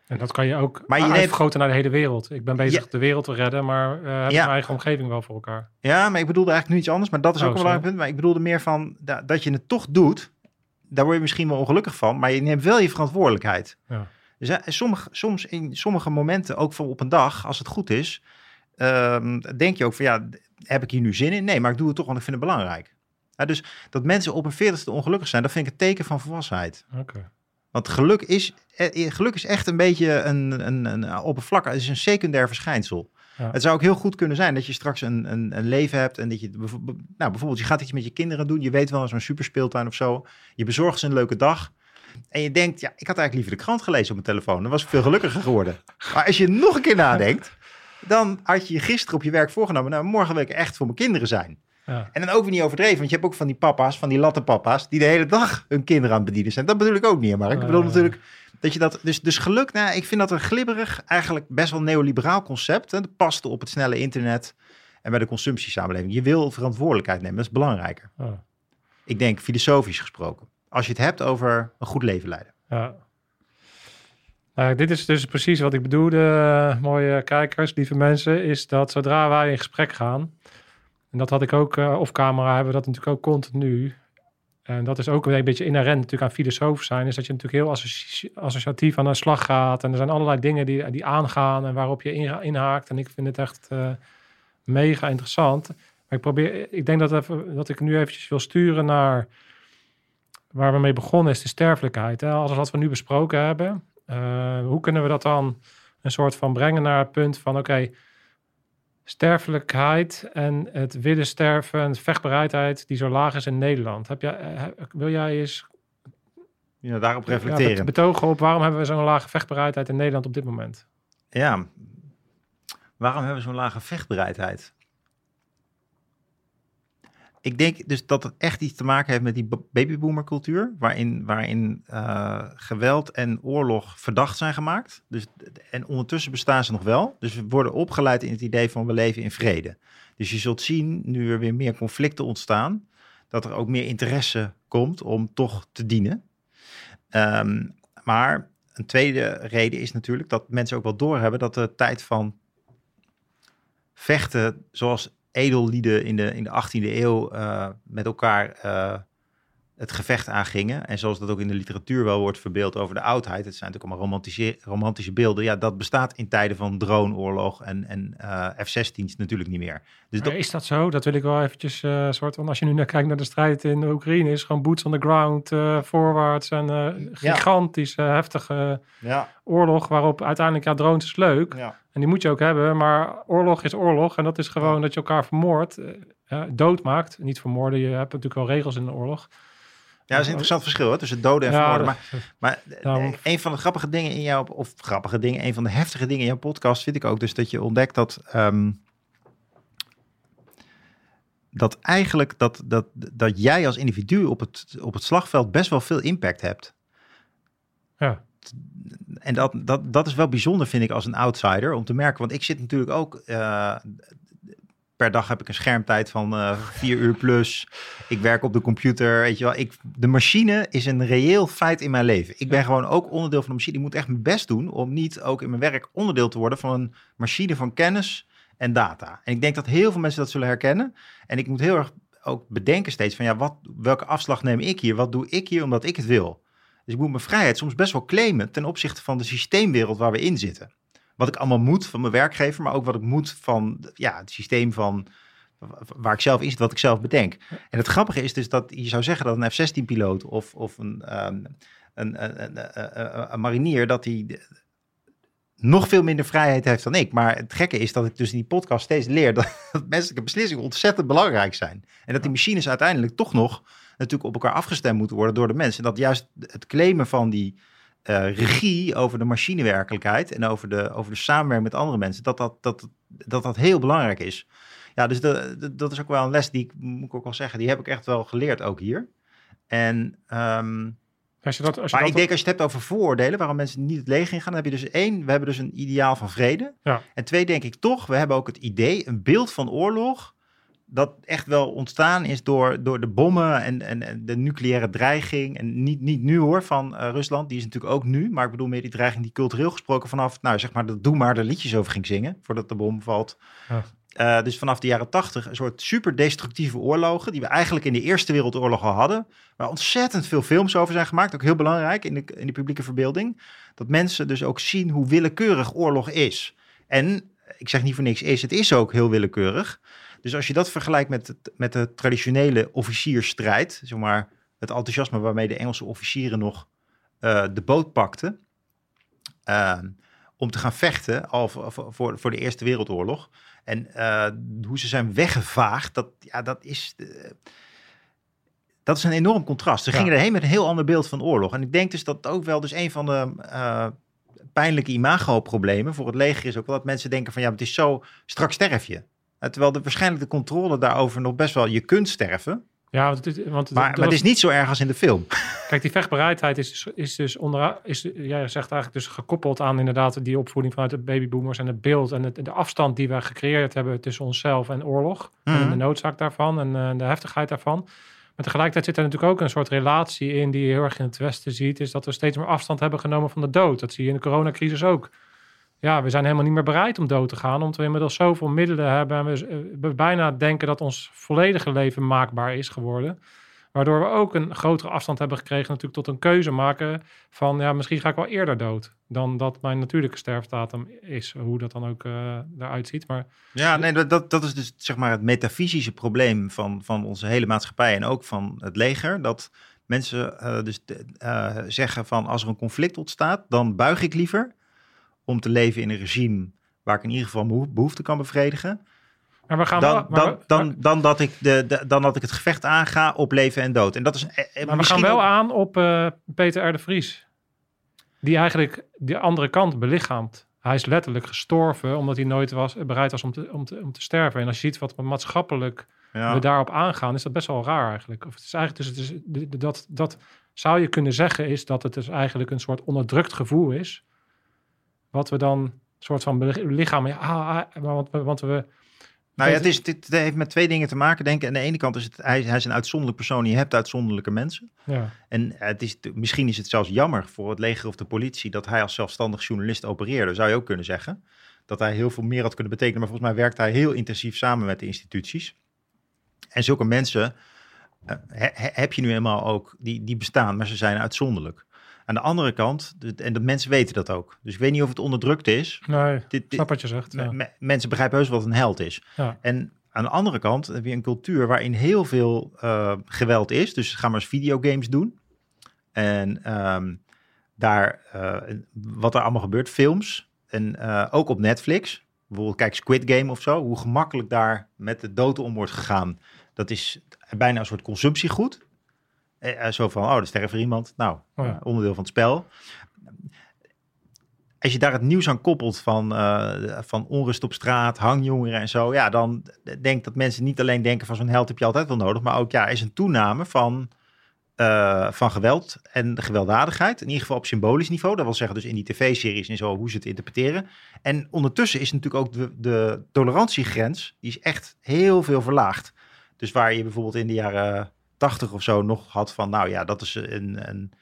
En dat kan je ook Maar je uitvergroten naar de hele wereld. Ik ben bezig Ja. de wereld te redden, maar eh heb Ja. mijn eigen omgeving wel voor elkaar. Ja, maar ik bedoelde eigenlijk nu iets anders. Maar dat is Oh, ook een belangrijk punt. Maar ik bedoelde meer van da- dat je het toch doet. Daar word je misschien wel ongelukkig van. Maar je neemt wel je verantwoordelijkheid. Ja. Dus ja, sommige, soms in sommige momenten, ook voor op een dag, als het goed is, ehm, denk je ook van ja, heb ik hier nu zin in? Nee, maar ik doe het toch, want ik vind het belangrijk. Ja, dus dat mensen op een veertigste ongelukkig zijn, dat vind ik het teken van volwassenheid. Oké. Want geluk is, eh, geluk is echt een beetje een, een, een oppervlak, het is een secundair verschijnsel. Ja. Het zou ook heel goed kunnen zijn dat je straks een, een, een leven hebt en dat je, nou bijvoorbeeld, je gaat iets met je kinderen doen, je weet wel eens een superspeeltuin of zo, je bezorgt ze een leuke dag en je denkt, ja, ik had eigenlijk liever de krant gelezen op mijn telefoon, dan was ik veel gelukkiger geworden. Maar als je nog een keer nadenkt, dan had je je gisteren op je werk voorgenomen, nou morgen wil ik echt voor mijn kinderen zijn. Ja. En dan ook weer niet overdreven, want je hebt ook van die papa's, van die lattenpapa's, die de hele dag hun kinderen aan het bedienen zijn. Dat bedoel ik ook niet, maar ik bedoel Eh. natuurlijk dat je dat, dus, dus geluk, nou, ik vind dat een glibberig, eigenlijk best wel neoliberaal concept. Hè? Dat past op het snelle internet en bij de consumptiesamenleving. Je wil verantwoordelijkheid nemen, dat is belangrijker. Ja. Ik denk filosofisch gesproken. Als je het hebt over een goed leven leiden. Ja. Nou, dit is dus precies wat ik bedoelde, eh, mooie kijkers, lieve mensen, is dat zodra wij in gesprek gaan, en dat had ik ook eh off camera, hebben we dat natuurlijk ook continu. En dat is ook een beetje inherent natuurlijk aan filosoof zijn, is dat je natuurlijk heel associ- associatief aan de slag gaat. En er zijn allerlei dingen die, die aangaan en waarop je inha- inhaakt. En ik vind het echt eh, mega interessant. Maar ik probeer, ik denk dat, dat ik nu eventjes wil sturen naar waar we mee begonnen, is de sterfelijkheid. Hè? Alles wat we nu besproken hebben. Eh, hoe kunnen we dat dan een soort van brengen naar het punt van oké, sterfelijkheid en het willen sterven en vechtbereidheid die zo laag is in Nederland. Heb jij, eh, wil jij eens Ja, daarop reflecteren. bet- betogen op waarom hebben we zo'n lage vechtbereidheid in Nederland op dit moment? Ja, waarom hebben we zo'n lage vechtbereidheid? Ik denk dus dat het echt iets te maken heeft met die babyboomercultuur, waarin, waarin eh, geweld en oorlog verdacht zijn gemaakt. Dus, en ondertussen bestaan ze nog wel. Dus we worden opgeleid in het idee van we leven in vrede. Dus je zult zien, nu er weer meer conflicten ontstaan, dat er ook meer interesse komt om toch te dienen. Ehm, maar een tweede reden is natuurlijk dat mensen ook wel doorhebben dat de tijd van vechten, zoals edellieden in de, in de 18e eeuw eh, met elkaar eh, het gevecht aangingen. En zoals dat ook in de literatuur wel wordt verbeeld over de oudheid. Het zijn natuurlijk allemaal romantische, romantische beelden. Ja, dat bestaat in tijden van droneoorlog en, en eh, F-16's natuurlijk niet meer. Dus dat, is dat zo? Dat wil ik wel eventjes eh soort van, als je nu naar kijkt naar de strijd in Oekraïne, is gewoon boots on the ground, eh voorwaarts en eh Ja. gigantische, heftige ja, oorlog waarop uiteindelijk, ja, drones is leuk. ja. En die moet je ook hebben, maar oorlog is oorlog. En dat is gewoon dat je elkaar vermoordt, eh, eh, doodmaakt. Niet vermoorden, je hebt natuurlijk wel regels in de oorlog. Ja, dat is een interessant verschil hè, tussen doden en Ja, vermoorden. Maar, maar Daarom- een van de grappige dingen in jouw, of grappige dingen, een van de heftige dingen in jouw podcast vind ik ook dus dat je ontdekt dat, ehm, dat eigenlijk dat, dat, dat jij als individu op het, op het slagveld best wel veel impact hebt. Ja. En dat, dat, dat is wel bijzonder, vind ik, als een outsider om te merken. Want ik zit natuurlijk ook. eh, per dag heb ik een schermtijd van eh, vier uur plus. Ik werk op de computer. Weet je wel. Ik, de machine is een reëel feit in mijn leven. Ik ben gewoon ook onderdeel van de machine. Ik moet echt mijn best doen om niet ook in mijn werk onderdeel te worden van een machine van kennis en data. En ik denk dat heel veel mensen dat zullen herkennen. En ik moet heel erg ook bedenken steeds van ja, wat, welke afslag neem ik hier? Wat doe ik hier omdat ik het wil? Dus ik moet mijn vrijheid soms best wel claimen ten opzichte van de systeemwereld waar we in zitten. Wat ik allemaal moet van mijn werkgever, maar ook wat ik moet van ja, het systeem van waar ik zelf in zit, wat ik zelf bedenk. En het grappige is dus dat je zou zeggen dat een F-16-piloot of, of een, ehm, een, een, een, een, een marinier, dat hij nog veel minder vrijheid heeft dan ik. Maar het gekke is dat ik dus in die podcast steeds leer dat, <laughs> dat menselijke beslissingen ontzettend belangrijk zijn. En dat die machines uiteindelijk toch nog natuurlijk op elkaar afgestemd moeten worden door de mensen. En dat juist het claimen van die uh, regie over de machinewerkelijkheid en over de, over de samenwerking met andere mensen, dat dat, dat, dat, dat heel belangrijk is. Ja, dus de, de, dat is ook wel een les die ik, moet ik ook wel zeggen, die heb ik echt wel geleerd ook hier. En, um, als je dat, als je maar dat ik denk als je het hebt over vooroordelen, waarom mensen niet het leger ingaan, dan heb je dus één, we hebben dus een ideaal van vrede. Ja. En twee, denk ik toch, we hebben ook het idee, een beeld van oorlog, dat echt wel ontstaan is door, door de bommen en, en, en de nucleaire dreiging. En niet, niet nu hoor, van eh, Rusland, die is natuurlijk ook nu. Maar ik bedoel meer die dreiging die cultureel gesproken vanaf, nou zeg maar, dat Doe maar de liedjes over ging zingen, voordat de bom valt. Ja. Eh, dus vanaf de jaren tachtig een soort super destructieve oorlogen, die we eigenlijk in de Eerste Wereldoorlog al hadden. Waar ontzettend veel films over zijn gemaakt, ook heel belangrijk in de, in de publieke verbeelding. Dat mensen dus ook zien hoe willekeurig oorlog is. En ik zeg niet voor niks is, het is ook heel willekeurig. Dus als je dat vergelijkt met, het, met de traditionele officiersstrijd, zeg maar het enthousiasme waarmee de Engelse officieren nog eh, de boot pakten eh, om te gaan vechten al voor, voor, de Eerste Wereldoorlog. En eh, hoe ze zijn weggevaagd, dat, ja, dat is... eh, dat is een enorm contrast. Ze Ja. gingen erheen met een heel ander beeld van oorlog. En ik denk dus dat ook wel dus een van de pijnlijke imago-problemen voor het leger is ook wel dat mensen denken van ja, het is zo, straks sterf je. Eh, Terwijl de, waarschijnlijk de controle daarover nog best wel, je kunt sterven. Ja, want het, is- want Maar, dat maar het is niet zo erg als in de film. <laughs> Kijk, die vechtbereidheid is, dus- is dus onder, is, jij zegt eigenlijk dus gekoppeld aan inderdaad die opvoeding vanuit de babyboomers en het beeld en het, de afstand die we gecreëerd hebben tussen onszelf en oorlog. En Mhm. de noodzaak daarvan en eh, de heftigheid daarvan. Maar tegelijkertijd zit er natuurlijk ook een soort relatie in die je heel erg in het Westen ziet, is dat we steeds meer afstand hebben genomen van de dood. Dat zie je in de coronacrisis ook. Ja, we zijn helemaal niet meer bereid om dood te gaan, omdat we inmiddels zoveel middelen hebben en we, eh, we bijna denken dat ons volledige leven maakbaar is geworden. Waardoor we ook een grotere afstand hebben gekregen natuurlijk tot een keuze maken van ja, misschien ga ik wel eerder dood dan dat mijn natuurlijke sterfdatum is, hoe dat dan ook eh eruit ziet. Maar Ja, nee, dat, dat, is dus zeg maar het metafysische probleem van, van onze hele maatschappij en ook van het leger. Dat mensen eh, dus zeggen van als er een conflict ontstaat, dan buig ik liever om te leven in een regime waar ik in ieder geval mijn beho- behoefte kan bevredigen. Maar we gaan Dan, wel, maar dan, we- dan, dan, dat ik de, de- dan dat ik het gevecht aanga op leven en dood. En dat is eh, eh, maar we gaan wel ook- aan op eh, Peter R. de Vries. Die eigenlijk de andere kant belichaamt. Hij is letterlijk gestorven omdat hij nooit was, bereid was om te, om, te, om te sterven. En als je ziet wat maatschappelijk Ja. we daarop aangaan, is dat best wel raar eigenlijk. Of het is eigenlijk dus, het is, dat, dat zou je kunnen zeggen, is dat het dus eigenlijk een soort onderdrukt gevoel is. Wat we dan soort van lichaam, ja, ah, ah, want, we- want we, Nou ja, het, is, het heeft met twee dingen te maken, denk ik. Aan de ene kant is het, hij, hij is een uitzonderlijk persoon. Je hebt uitzonderlijke mensen. ja, En het is, misschien is het zelfs jammer voor het leger of de politie dat hij als zelfstandig journalist opereerde, zou je ook kunnen zeggen. Dat hij heel veel meer had kunnen betekenen. Maar volgens mij werkt hij heel intensief samen met de instituties. En zulke mensen eh, he- he- heb je nu eenmaal ook, die, die bestaan, maar ze zijn uitzonderlijk. Aan de andere kant, en de mensen weten dat ook. Dus ik weet niet of het onderdrukt is. nee, Dit, snap wat je zegt. Ja. mensen begrijpen heus wat een held is. Ja. En aan de andere kant heb je een cultuur waarin heel veel eh, geweld is. Dus ga maar eens videogames doen. En ehm, daar, eh, wat er allemaal gebeurt, films. En eh, ook op Netflix. Bijvoorbeeld kijk Squid Game of zo. Hoe gemakkelijk daar met de dood om wordt gegaan. Dat is bijna een soort consumptiegoed. Eh, eh, zo van, oh, er sterft er iemand. Nou, Oh ja. eh, onderdeel van het spel. Als je daar het nieuws aan koppelt van, van onrust op straat, hangjongeren en zo, ja, dan denk ik dat mensen niet alleen denken van zo'n held heb je altijd wel nodig, maar ook ja, is een toename van, van geweld en gewelddadigheid, in ieder geval op symbolisch niveau. Dat wil zeggen dus in die tv-series en zo, hoe ze het interpreteren. En ondertussen is natuurlijk ook de, de tolerantiegrens, die is echt heel veel verlaagd. Dus waar je bijvoorbeeld in de jaren tachtig of zo nog had van, nou ja, dat is een, een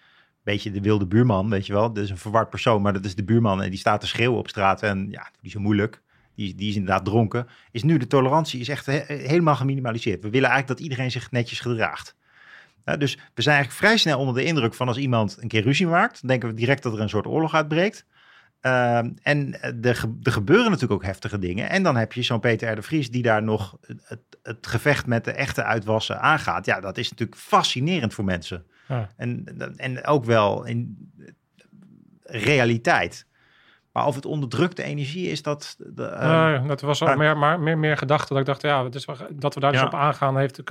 beetje de wilde buurman, weet je wel. Dat is een verward persoon, maar dat is de buurman en die staat te schreeuwen op straat en ja, die is zo moeilijk. Die, die is inderdaad dronken. Is nu de tolerantie is echt he- helemaal geminimaliseerd. We willen eigenlijk dat iedereen zich netjes gedraagt. Dus we zijn eigenlijk vrij snel onder de indruk van als iemand een keer ruzie maakt, dan denken we direct dat er een soort oorlog uitbreekt. Ehm, en er, er gebeuren natuurlijk ook heftige dingen. En dan heb je zo'n Peter R. de Vries die daar nog het, het gevecht met de echte uitwassen aangaat. Ja, dat is natuurlijk fascinerend voor mensen. Ja. En, en ook wel in realiteit. Maar of het onderdrukte energie is, dat... De, eh, Nee, dat was ook meer, maar, meer, meer gedachte dat ik dacht, ja, dat we daar dus op aangaan, heeft,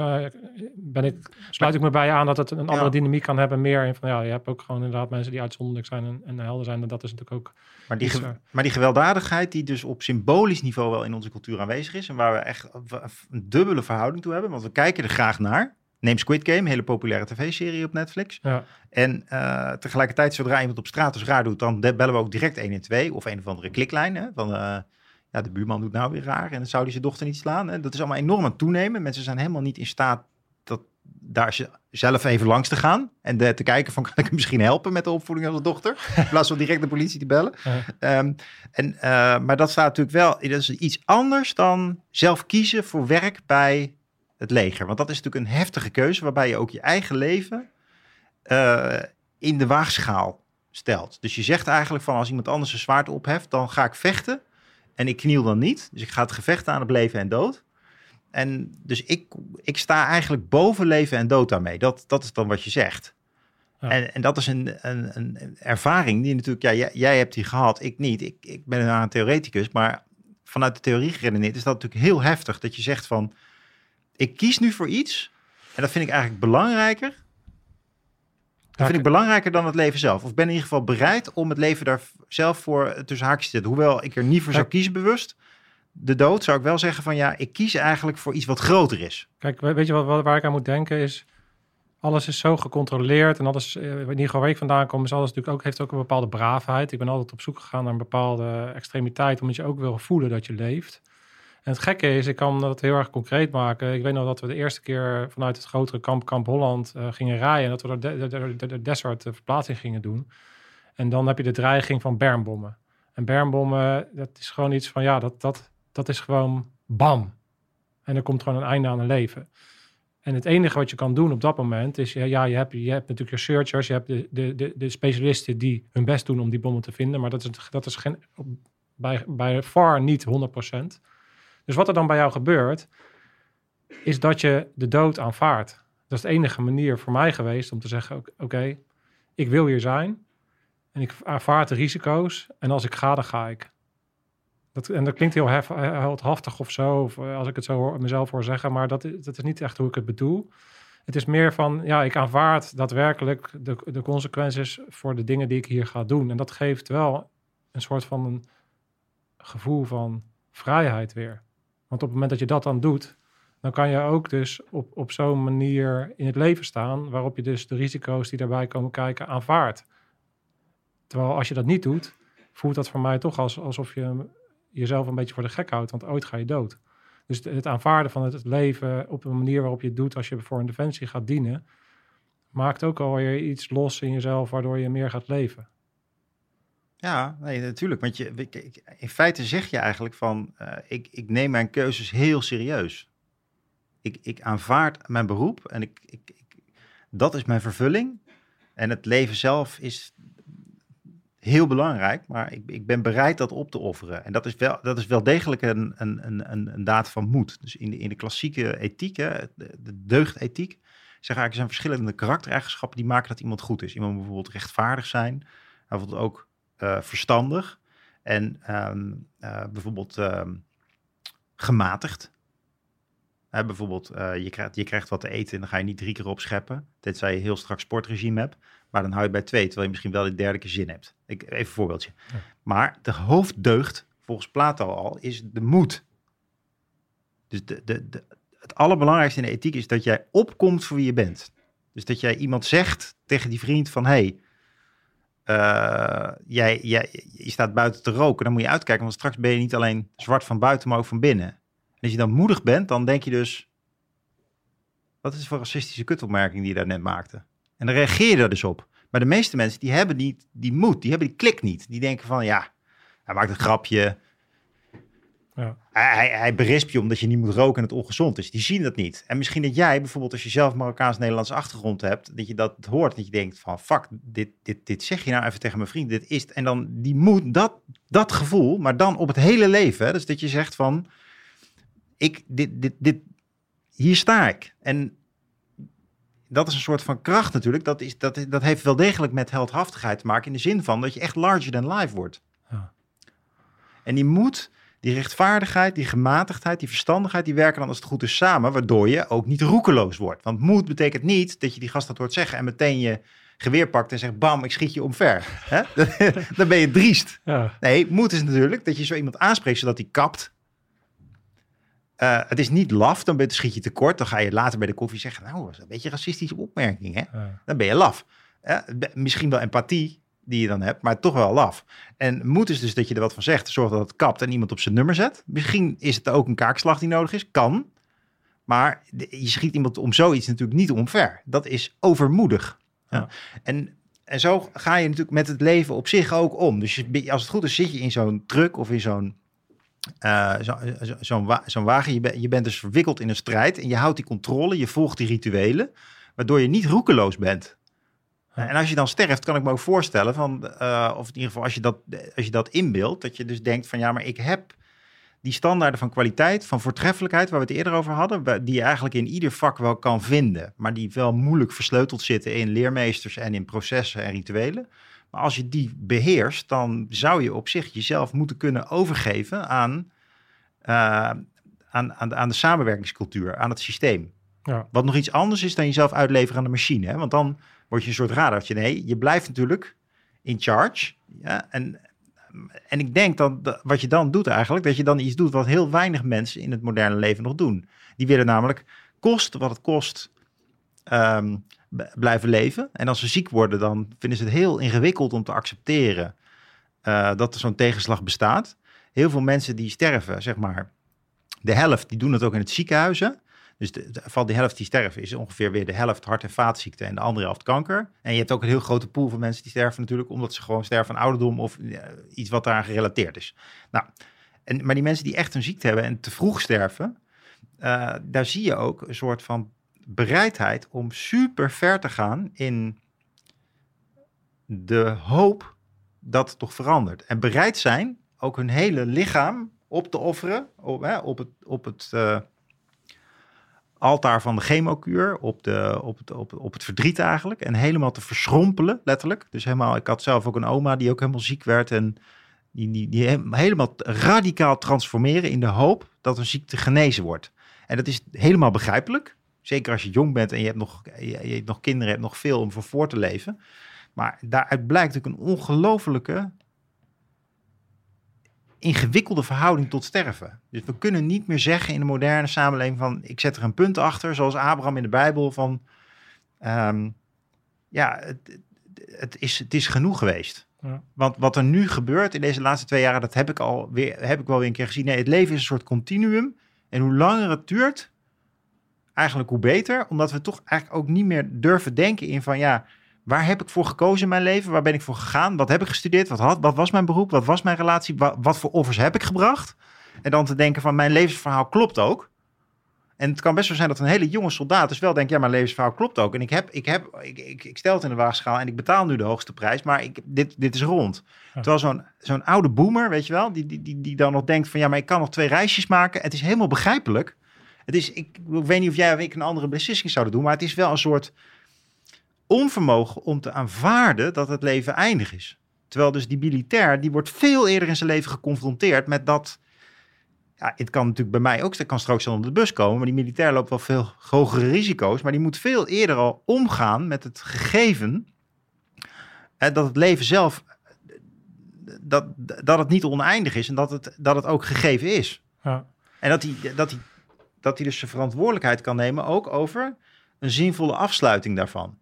ben ik, sluit ik me bij je aan dat het een andere Ja. dynamiek kan hebben. Meer in van, ja, je hebt ook gewoon inderdaad mensen die uitzonderlijk zijn en, en helder zijn. En dat is natuurlijk ook Maar die, er. maar die gewelddadigheid die dus op symbolisch niveau wel in onze cultuur aanwezig is. En waar we echt een dubbele verhouding toe hebben. Want we kijken er graag naar. Neem Squid Game, een hele populaire tv-serie op Netflix. Ja. En eh, tegelijkertijd, zodra iemand op straat dus raar doet, dan bellen we ook direct 112 of een of andere kliklijn. Hè, van, eh, Ja, de buurman doet nou weer raar en dan zou hij zijn dochter niet slaan. Hè? Dat is allemaal enorm aan toenemen. Mensen zijn helemaal niet in staat dat, daar ze- zelf even langs te gaan. En de- te kijken van, <laughs> kan ik hem misschien helpen met de opvoeding van de dochter? In plaats van direct de politie te bellen. Ja. Ehm, en, eh, maar dat staat natuurlijk wel, dat is iets anders dan zelf kiezen voor werk bij het leger. Want dat is natuurlijk een heftige keuze waarbij je ook je eigen leven eh, in de waagschaal stelt. Dus je zegt eigenlijk van als iemand anders een zwaard opheft, dan ga ik vechten en ik kniel dan niet. Dus ik ga het gevecht aan op leven en dood. En dus ik, ik sta eigenlijk boven leven en dood daarmee. Dat, dat is dan wat je zegt. Ja. En, en dat is een, een, een ervaring die natuurlijk, ja, jij, jij hebt die gehad, ik niet. Ik, ik ben een theoreticus, maar vanuit de theorie geredeneerd is dat natuurlijk heel heftig. Dat je zegt van, ik kies nu voor iets en dat vind ik eigenlijk belangrijker. Dat vind ik belangrijker dan het leven zelf. Of ben in ieder geval bereid om het leven daar zelf voor tussen haakjes te zetten. Hoewel ik er niet voor zou kiezen bewust. De dood zou ik wel zeggen van ja, ik kies eigenlijk voor iets wat groter is. Kijk, we- weet je wat, wat- waar ik aan moet denken is... Alles is zo gecontroleerd en alles, eh, in ieder geval waar ik vandaan kom, is alles natuurlijk ook, heeft ook een bepaalde braafheid. Ik ben altijd op zoek gegaan naar een bepaalde extremiteit, omdat je ook wil voelen dat je leeft. En het gekke is, ik kan dat heel erg concreet maken. Ik weet nog dat we de eerste keer vanuit het grotere kamp, kamp Holland, eh, gingen rijden. En dat we de, de, de, de desert eh, verplaatsing gingen doen. En dan heb je de dreiging van bermbommen. En bermbommen, dat is gewoon iets van, ja, dat, dat, dat is gewoon bam. En er komt gewoon een einde aan een leven. En het enige wat je kan doen op dat moment is, ja, ja je, hebt, je hebt natuurlijk je searchers, je hebt de, de, de, de specialisten die hun best doen om die bommen te vinden, maar dat is, dat is geen, bij, bij far niet 100%. Dus wat er dan bij jou gebeurt, is dat je de dood aanvaardt. Dat is de enige manier voor mij geweest om te zeggen, oké, ik wil hier zijn en ik aanvaard de risico's en als ik ga, dan ga ik. Dat, en dat klinkt heel hef, heldhaftig of zo, eh, als ik het zo hoor, mezelf hoor zeggen, maar dat, is- dat is niet echt hoe ik het bedoel. Het is meer van, ja, ik aanvaard daadwerkelijk de, de consequenties voor de dingen die ik hier ga doen. En dat geeft wel een soort van een gevoel van vrijheid weer. Want op het moment dat je dat dan doet, dan kan je ook dus op, op zo'n manier in het leven staan, waarop je dus de risico's die daarbij komen kijken aanvaardt. Terwijl als je dat niet doet, voelt dat voor mij toch als, alsof je jezelf een beetje voor de gek houdt, want ooit ga je dood. Dus het- aanvaarden van het leven op een manier waarop je het doet als je voor een defensie gaat dienen, maakt ook alweer iets los in jezelf, waardoor je meer gaat leven. Ja, nee, natuurlijk. Want je, in feite zeg je eigenlijk van, eh, ik, ik neem mijn keuzes heel serieus. Ik, ik aanvaard mijn beroep en ik, ik, dat is mijn vervulling. En het leven zelf is heel belangrijk, maar ik, ik ben bereid dat op te offeren. En dat is wel, dat is wel degelijk een, een, een, een, daad van moed. Dus in de, in de klassieke ethiek, hè, de, de deugdethiek, zeg eigenlijk, zijn verschillende karaktereigenschappen die maken dat iemand goed is. Iemand moet bijvoorbeeld rechtvaardig zijn, bijvoorbeeld ook eh, verstandig en ehm, eh, bijvoorbeeld ehm, gematigd. Hè, bijvoorbeeld, eh, je, krijgt, je krijgt wat te eten en dan ga je niet drie keer opscheppen, tenzij je heel strak sportregime hebt. Maar dan hou je bij twee, terwijl je misschien wel de derde keer zin hebt. Ik, even een voorbeeldje. Ja. Maar de hoofddeugd, volgens Plato al, is de moed. Dus de, de, de, het allerbelangrijkste in de ethiek is dat jij opkomt voor wie je bent. Dus dat jij iemand zegt tegen die vriend van... hey, eh, jij, jij, je staat buiten te roken, dan moet je uitkijken... want straks ben je niet alleen zwart van buiten, maar ook van binnen. En als je dan moedig bent, dan denk je dus... wat is voor racistische kutopmerking die je daar net maakte? En dan reageer je daar dus op. Maar de meeste mensen, die hebben niet die moed, die hebben die klik niet. Die denken van, ja, hij maakt een grapje... Ja. Hij, hij, berispt je omdat je niet moet roken en het ongezond is. Die zien dat niet. En misschien dat jij bijvoorbeeld als je zelf Marokkaans-Nederlandse achtergrond hebt, dat je dat hoort, dat je denkt van fuck, dit, dit, dit zeg je nou even tegen mijn vriend, dit is het. En dan die moed, dat, dat gevoel, maar dan op het hele leven. Hè? Dus dat je zegt van, ik, dit, dit, dit, hier sta ik. En dat is een soort van kracht natuurlijk. Dat, is, dat, dat heeft wel degelijk met heldhaftigheid te maken in de zin van dat je echt larger than life wordt. Ja. En die moed, die rechtvaardigheid, die gematigdheid, die verstandigheid, die werken dan als het goed is samen, waardoor je ook niet roekeloos wordt. Want moed betekent niet dat je die gast dat hoort zeggen en meteen je geweer pakt en zegt bam, ik schiet je omver. <laughs> Hè? <laughs> dan ben je driest. Ja, Nee, moed is natuurlijk dat je zo iemand aanspreekt zodat hij kapt. Eh, het is niet laf, dan ben- schiet je tekort. Dan ga je later bij de koffie zeggen, nou, dat is een beetje een racistische opmerking. Hè? ja. Dan ben je laf. Eh, misschien wel empathie, die je dan hebt, maar toch wel laf. En moed is dus dat je er wat van zegt, zorg dat het kapt en iemand op zijn nummer zet. Misschien is het ook een kaakslag die nodig is, kan. Maar je schiet iemand om zoiets natuurlijk niet omver. Dat is overmoedig. Ja. Ja. En, en zo ga je natuurlijk met het leven op zich ook om. Dus je, als het goed is, zit je in zo'n truck of in zo'n eh, zo, zo- zo'n wa- zo'n wagen. Je, ben- je bent dus verwikkeld in een strijd en je houdt die controle, je volgt die rituelen, waardoor je niet roekeloos bent. En als je dan sterft, kan ik me ook voorstellen van, eh, of in ieder geval als je dat, als je dat inbeeldt, dat je dus denkt van ja, maar ik heb die standaarden van kwaliteit, van voortreffelijkheid, waar we het eerder over hadden, die je eigenlijk in ieder vak wel kan vinden, maar die wel moeilijk versleuteld zitten in leermeesters en in processen en rituelen. Maar als je die beheerst, dan zou je op zich jezelf moeten kunnen overgeven aan, eh, aan, aan, de, aan de samenwerkingscultuur, aan het systeem. Ja. Wat nog iets anders is dan jezelf uitleveren aan de machine. Hè? Want dan word je een soort radartje. Nee, je blijft natuurlijk in charge. Ja? En, en ik denk dat wat je dan doet eigenlijk, dat je dan iets doet wat heel weinig mensen in het moderne leven nog doen. Die willen namelijk kost wat het kost ehm, blijven leven. En als ze ziek worden, dan vinden ze het heel ingewikkeld om te accepteren eh, dat er zo'n tegenslag bestaat. Heel veel mensen die sterven, zeg maar, de helft, die doen het ook in het ziekenhuizen. Dus de, de- van die helft die sterven is ongeveer weer de helft hart- en vaatziekten en de andere helft kanker. En je hebt ook een heel grote pool van mensen die sterven natuurlijk omdat ze gewoon sterven aan ouderdom of eh, iets wat daaraan gerelateerd is. Nou, en, maar die mensen die echt een ziekte hebben en te vroeg sterven, eh, daar zie je ook een soort van bereidheid om super ver te gaan in de hoop dat het toch verandert. En bereid zijn ook hun hele lichaam op te offeren op, hè, op het, op het eh, altaar van de chemokuur, op, de, op, het, op, op het verdriet eigenlijk. En helemaal te verschrompelen, letterlijk. Dus helemaal, ik had zelf ook een oma die ook helemaal ziek werd. En die, die, die he- helemaal radicaal transformeren in de hoop dat een ziekte genezen wordt. En dat is helemaal begrijpelijk. Zeker als je jong bent en je hebt nog, je, hebt nog kinderen, hebt nog veel om voor voor te leven. Maar daaruit blijkt natuurlijk een ongelofelijke ingewikkelde verhouding tot sterven. Dus we kunnen niet meer zeggen in de moderne samenleving van ik zet er een punt achter, zoals Abraham in de Bijbel van ehm, ja, het, het, is, het is genoeg geweest. Ja. Want wat er nu gebeurt in deze laatste twee jaren, dat heb ik al weer, heb ik wel weer een keer gezien. Nee, het leven is een soort continuum. En hoe langer het duurt, eigenlijk hoe beter. Omdat we toch eigenlijk ook niet meer durven denken in van ja, waar heb ik voor gekozen in mijn leven? Waar ben ik voor gegaan? Wat heb ik gestudeerd? Wat, had, wat was mijn beroep? Wat was mijn relatie? Wat, wat voor offers heb ik gebracht? En dan te denken van mijn levensverhaal klopt ook. En het kan best wel zijn dat een hele jonge soldaat dus wel denkt, ja, mijn levensverhaal klopt ook. En ik, heb, ik, heb, ik, ik, ik stel het in de waagschaal en ik betaal nu de hoogste prijs, maar ik, dit, dit is rond. Ja. Terwijl zo'n zo'n oude boomer, weet je wel, die, die, die, die dan nog denkt van, ja, maar ik kan nog twee reisjes maken. Het is helemaal begrijpelijk. Het is, ik, ik weet niet of jij of ik een andere beslissing zouden doen, maar het is wel een soort onvermogen om te aanvaarden dat het leven eindig is. Terwijl dus die militair, die wordt veel eerder in zijn leven geconfronteerd met dat... Ja, het kan natuurlijk bij mij ook, dat kan straks onder de bus komen, maar die militair loopt wel veel hogere risico's, maar die moet veel eerder al omgaan met het gegeven eh, dat het leven zelf, dat, dat het niet oneindig is en dat het, dat het ook gegeven is. Ja. En dat hij, dat, hij, dat hij dus zijn verantwoordelijkheid kan nemen ook over een zinvolle afsluiting daarvan.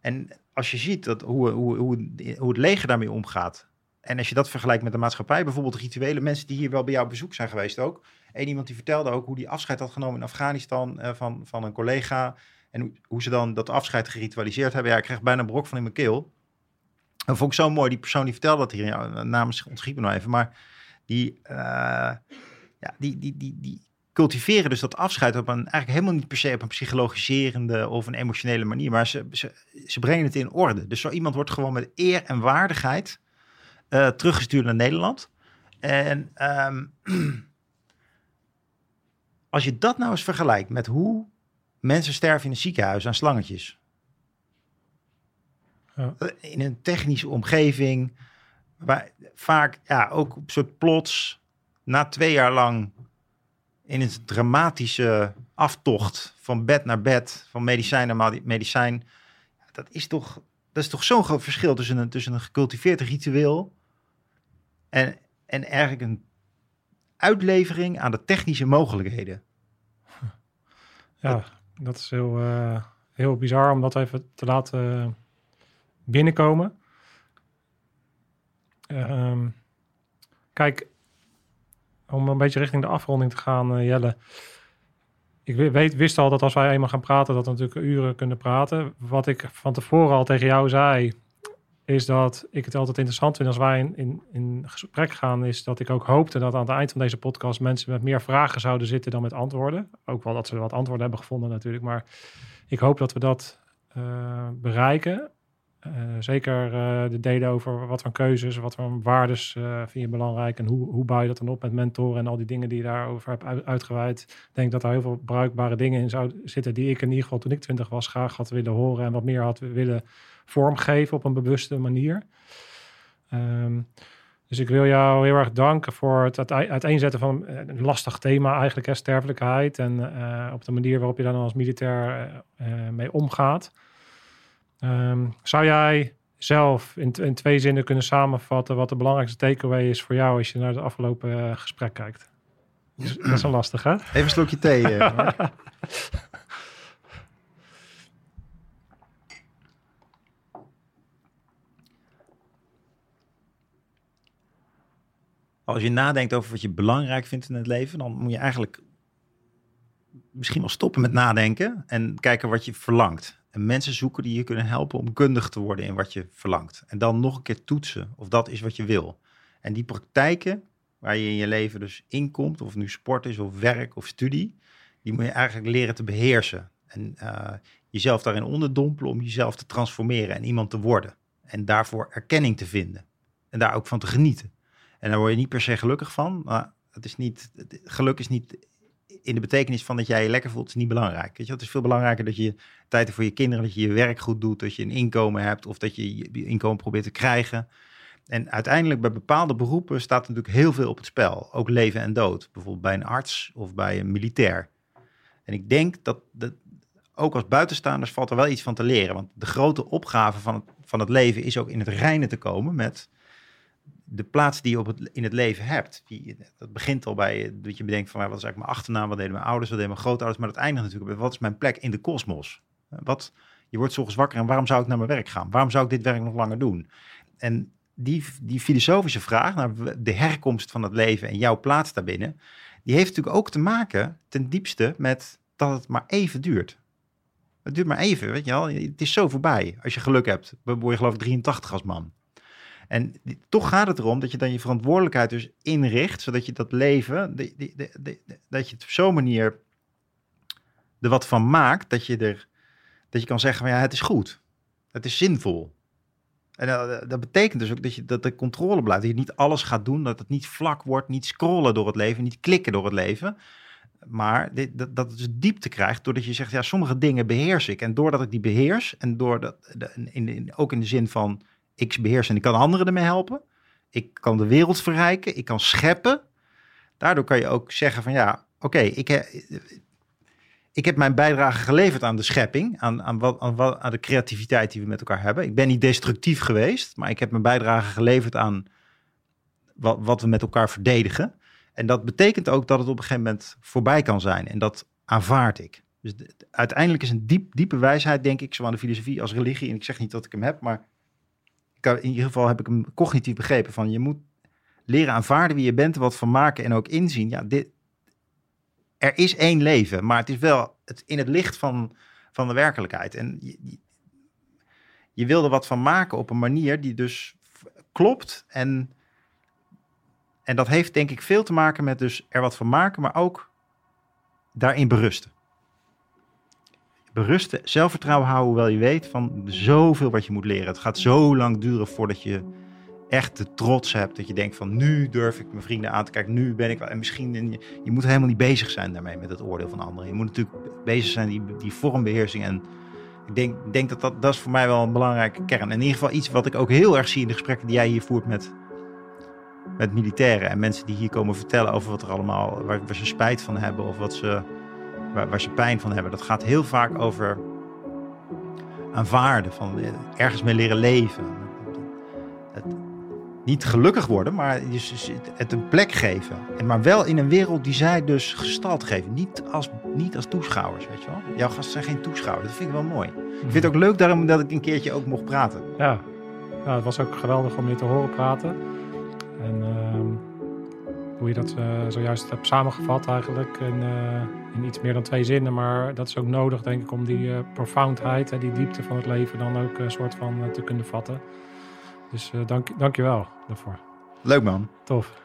En als je ziet dat hoe, hoe, hoe, hoe het leger daarmee omgaat. En als je dat vergelijkt met de maatschappij, bijvoorbeeld rituele mensen die hier wel bij jou bezoek zijn geweest ook. Eén iemand die vertelde ook hoe die afscheid had genomen in Afghanistan eh, van, van een collega. En hoe, hoe ze dan dat afscheid geritualiseerd hebben. Ja, ik kreeg bijna een brok van in mijn keel. Dat vond ik zo mooi. Die persoon die vertelde dat hier, ja, namens ontschiet me nou even. Maar die, eh, ja, die, die, die, die cultiveren dus dat afscheid op een eigenlijk helemaal niet per se op een psychologiserende of een emotionele manier. Maar ze, ze, ze brengen het in orde. Dus zo iemand wordt gewoon met eer en waardigheid eh, teruggestuurd naar Nederland. En ehm, <clears throat> als je dat nou eens vergelijkt met hoe mensen sterven in een ziekenhuis aan slangetjes. Ja. Eh, In een technische omgeving, waar vaak ja, ook op soort plots, na twee jaar lang in een dramatische aftocht van bed naar bed, van medicijn naar medicijn. Dat is toch, dat is toch zo'n groot verschil tussen een, tussen een gecultiveerd ritueel en, en eigenlijk een uitlevering aan de technische mogelijkheden. Ja, dat is heel, eh, heel bizar om dat even te laten binnenkomen. Ehm, kijk, om een beetje richting de afronding te gaan, eh, Jelle. Ik we- weet, wist al dat als wij eenmaal gaan praten, dat we natuurlijk uren kunnen praten. Wat ik van tevoren al tegen jou zei, is dat ik het altijd interessant vind als wij in, in, in gesprek gaan, is dat ik ook hoopte dat aan het eind van deze podcast mensen met meer vragen zouden zitten dan met antwoorden. Ook wel dat ze wat antwoorden hebben gevonden natuurlijk, maar ik hoop dat we dat eh, bereiken. Eh, zeker eh, de delen over wat voor keuzes, wat voor waardes eh, vind je belangrijk en hoe, hoe bouw je dat dan op met mentoren en al die dingen die je daarover hebt uit- uitgeweid. Ik denk dat daar heel veel bruikbare dingen in zouden zitten die ik in ieder geval toen ik twintig was graag had willen horen en wat meer had willen vormgeven op een bewuste manier. Ehm, dus ik wil jou heel erg danken voor het uiteen- uiteenzetten van een lastig thema eigenlijk, hè, sterfelijkheid. En op de manier waarop je dan als militair mee omgaat. Ehm, zou jij zelf in, in twee zinnen kunnen samenvatten wat de belangrijkste takeaway is voor jou als je naar het afgelopen eh, gesprek kijkt? Dat is, een lastig, hè? Even een slokje thee. eh. Als je nadenkt over wat je belangrijk vindt in het leven, dan moet je eigenlijk misschien wel stoppen met nadenken en kijken wat je verlangt. En mensen zoeken die je kunnen helpen om kundig te worden in wat je verlangt. En dan nog een keer toetsen of dat is wat je wil. En die praktijken waar je in je leven dus inkomt, of nu sport is of werk of studie, die moet je eigenlijk leren te beheersen. En eh, jezelf daarin onderdompelen om jezelf te transformeren en iemand te worden. En daarvoor erkenning te vinden. En daar ook van te genieten. En daar word je niet per se gelukkig van. Maar het is niet, geluk is niet in de betekenis van dat jij je lekker voelt, is niet belangrijk. Weet je, het is veel belangrijker dat je tijd voor je kinderen, dat je je werk goed doet, dat je een inkomen hebt of dat je je inkomen probeert te krijgen. En uiteindelijk bij bepaalde beroepen staat natuurlijk heel veel op het spel. Ook leven en dood. Bijvoorbeeld bij een arts of bij een militair. En ik denk dat, dat ook als buitenstaanders valt er wel iets van te leren. Want de grote opgave van het, van het leven is ook in het reine te komen met de plaats die je op in het leven hebt. Die, dat begint al bij dat je bedenkt van wat is eigenlijk mijn achternaam, wat deden mijn ouders, wat deden mijn grootouders. Maar dat eindigt natuurlijk bij wat is mijn plek in de kosmos. Wat, je wordt 's ochtends wakker en waarom zou ik naar mijn werk gaan? Waarom zou ik dit werk nog langer doen? En die, die filosofische vraag naar de herkomst van het leven en jouw plaats daarbinnen, die heeft natuurlijk ook te maken ten diepste met dat het maar even duurt. Het duurt maar even, weet je wel. Het is zo voorbij. Als je geluk hebt, word je geloof ik 83 als man. En toch gaat het erom dat je dan je verantwoordelijkheid dus inricht, zodat je dat leven, dat je het op zo'n manier er wat van maakt, dat je er, dat je kan zeggen van ja, het is goed. Het is zinvol. En dat, dat betekent dus ook dat, je, dat de controle blijft. Dat je niet alles gaat doen, dat het niet vlak wordt, niet scrollen door het leven, niet klikken door het leven. Maar dit, dat, dat het dus diepte krijgt doordat je zegt, ja, sommige dingen beheers ik. En doordat ik die beheers, en doordat, in, ook in de zin van, ik beheers en ik kan anderen ermee helpen. Ik kan de wereld verrijken, ik kan scheppen. Daardoor kan je ook zeggen van, ja, oké, ik, ik heb mijn bijdrage geleverd aan de schepping, aan, aan, wat, aan, de creativiteit die we met elkaar hebben. Ik ben niet destructief geweest, maar ik heb mijn bijdrage geleverd aan wat, wat we met elkaar verdedigen. En dat betekent ook dat het op een gegeven moment voorbij kan zijn. En dat aanvaard ik. Dus de- de- uiteindelijk is een diep, diepe wijsheid, denk ik, zowel de filosofie als religie. En ik zeg niet dat ik hem heb, maar in ieder geval heb ik hem cognitief begrepen. Van je moet leren aanvaarden wie je bent, wat van maken en ook inzien. Ja, dit, er is één leven, maar het is wel het, in het licht van, van de werkelijkheid. En je, je, er wat van maken op een manier die dus klopt. En, en dat heeft denk ik veel te maken met dus er wat van maken, maar ook daarin berusten. Berusten, zelfvertrouwen houden, hoewel je weet van zoveel wat je moet leren. Het gaat zo lang duren voordat je echt de trots hebt. Dat je denkt van nu durf ik mijn vrienden aan te kijken. Nu ben ik wel. En misschien, en je, moet helemaal niet bezig zijn daarmee met het oordeel van anderen. Je moet natuurlijk bezig zijn die, die vormbeheersing. En ik denk, denk dat, dat dat is voor mij wel een belangrijke kern. En in ieder geval iets wat ik ook heel erg zie in de gesprekken die jij hier voert met, met militairen. En mensen die hier komen vertellen over wat er allemaal, waar ze spijt van hebben. Of wat ze, waar, waar ze pijn van hebben. Dat gaat heel vaak over aanvaarden. Van ergens mee leren leven. Het, niet gelukkig worden, maar het, een plek geven. En maar wel in een wereld die zij dus gestald geven. Niet als, niet als toeschouwers, weet je wel. Jouw gasten zijn geen toeschouwers. Dat vind ik wel mooi. Ik vind het ook leuk daarom dat ik een keertje ook mocht praten. Ja, het was ook geweldig om je te horen praten. En ehm, hoe je dat eh, zojuist hebt samengevat eigenlijk eh, in iets meer dan twee zinnen. Maar dat is ook nodig, denk ik, om die eh, profoundheid en die diepte van het leven dan ook een soort van eh, te kunnen vatten. Dus eh, dank, dank je wel daarvoor. Leuk man. Tof.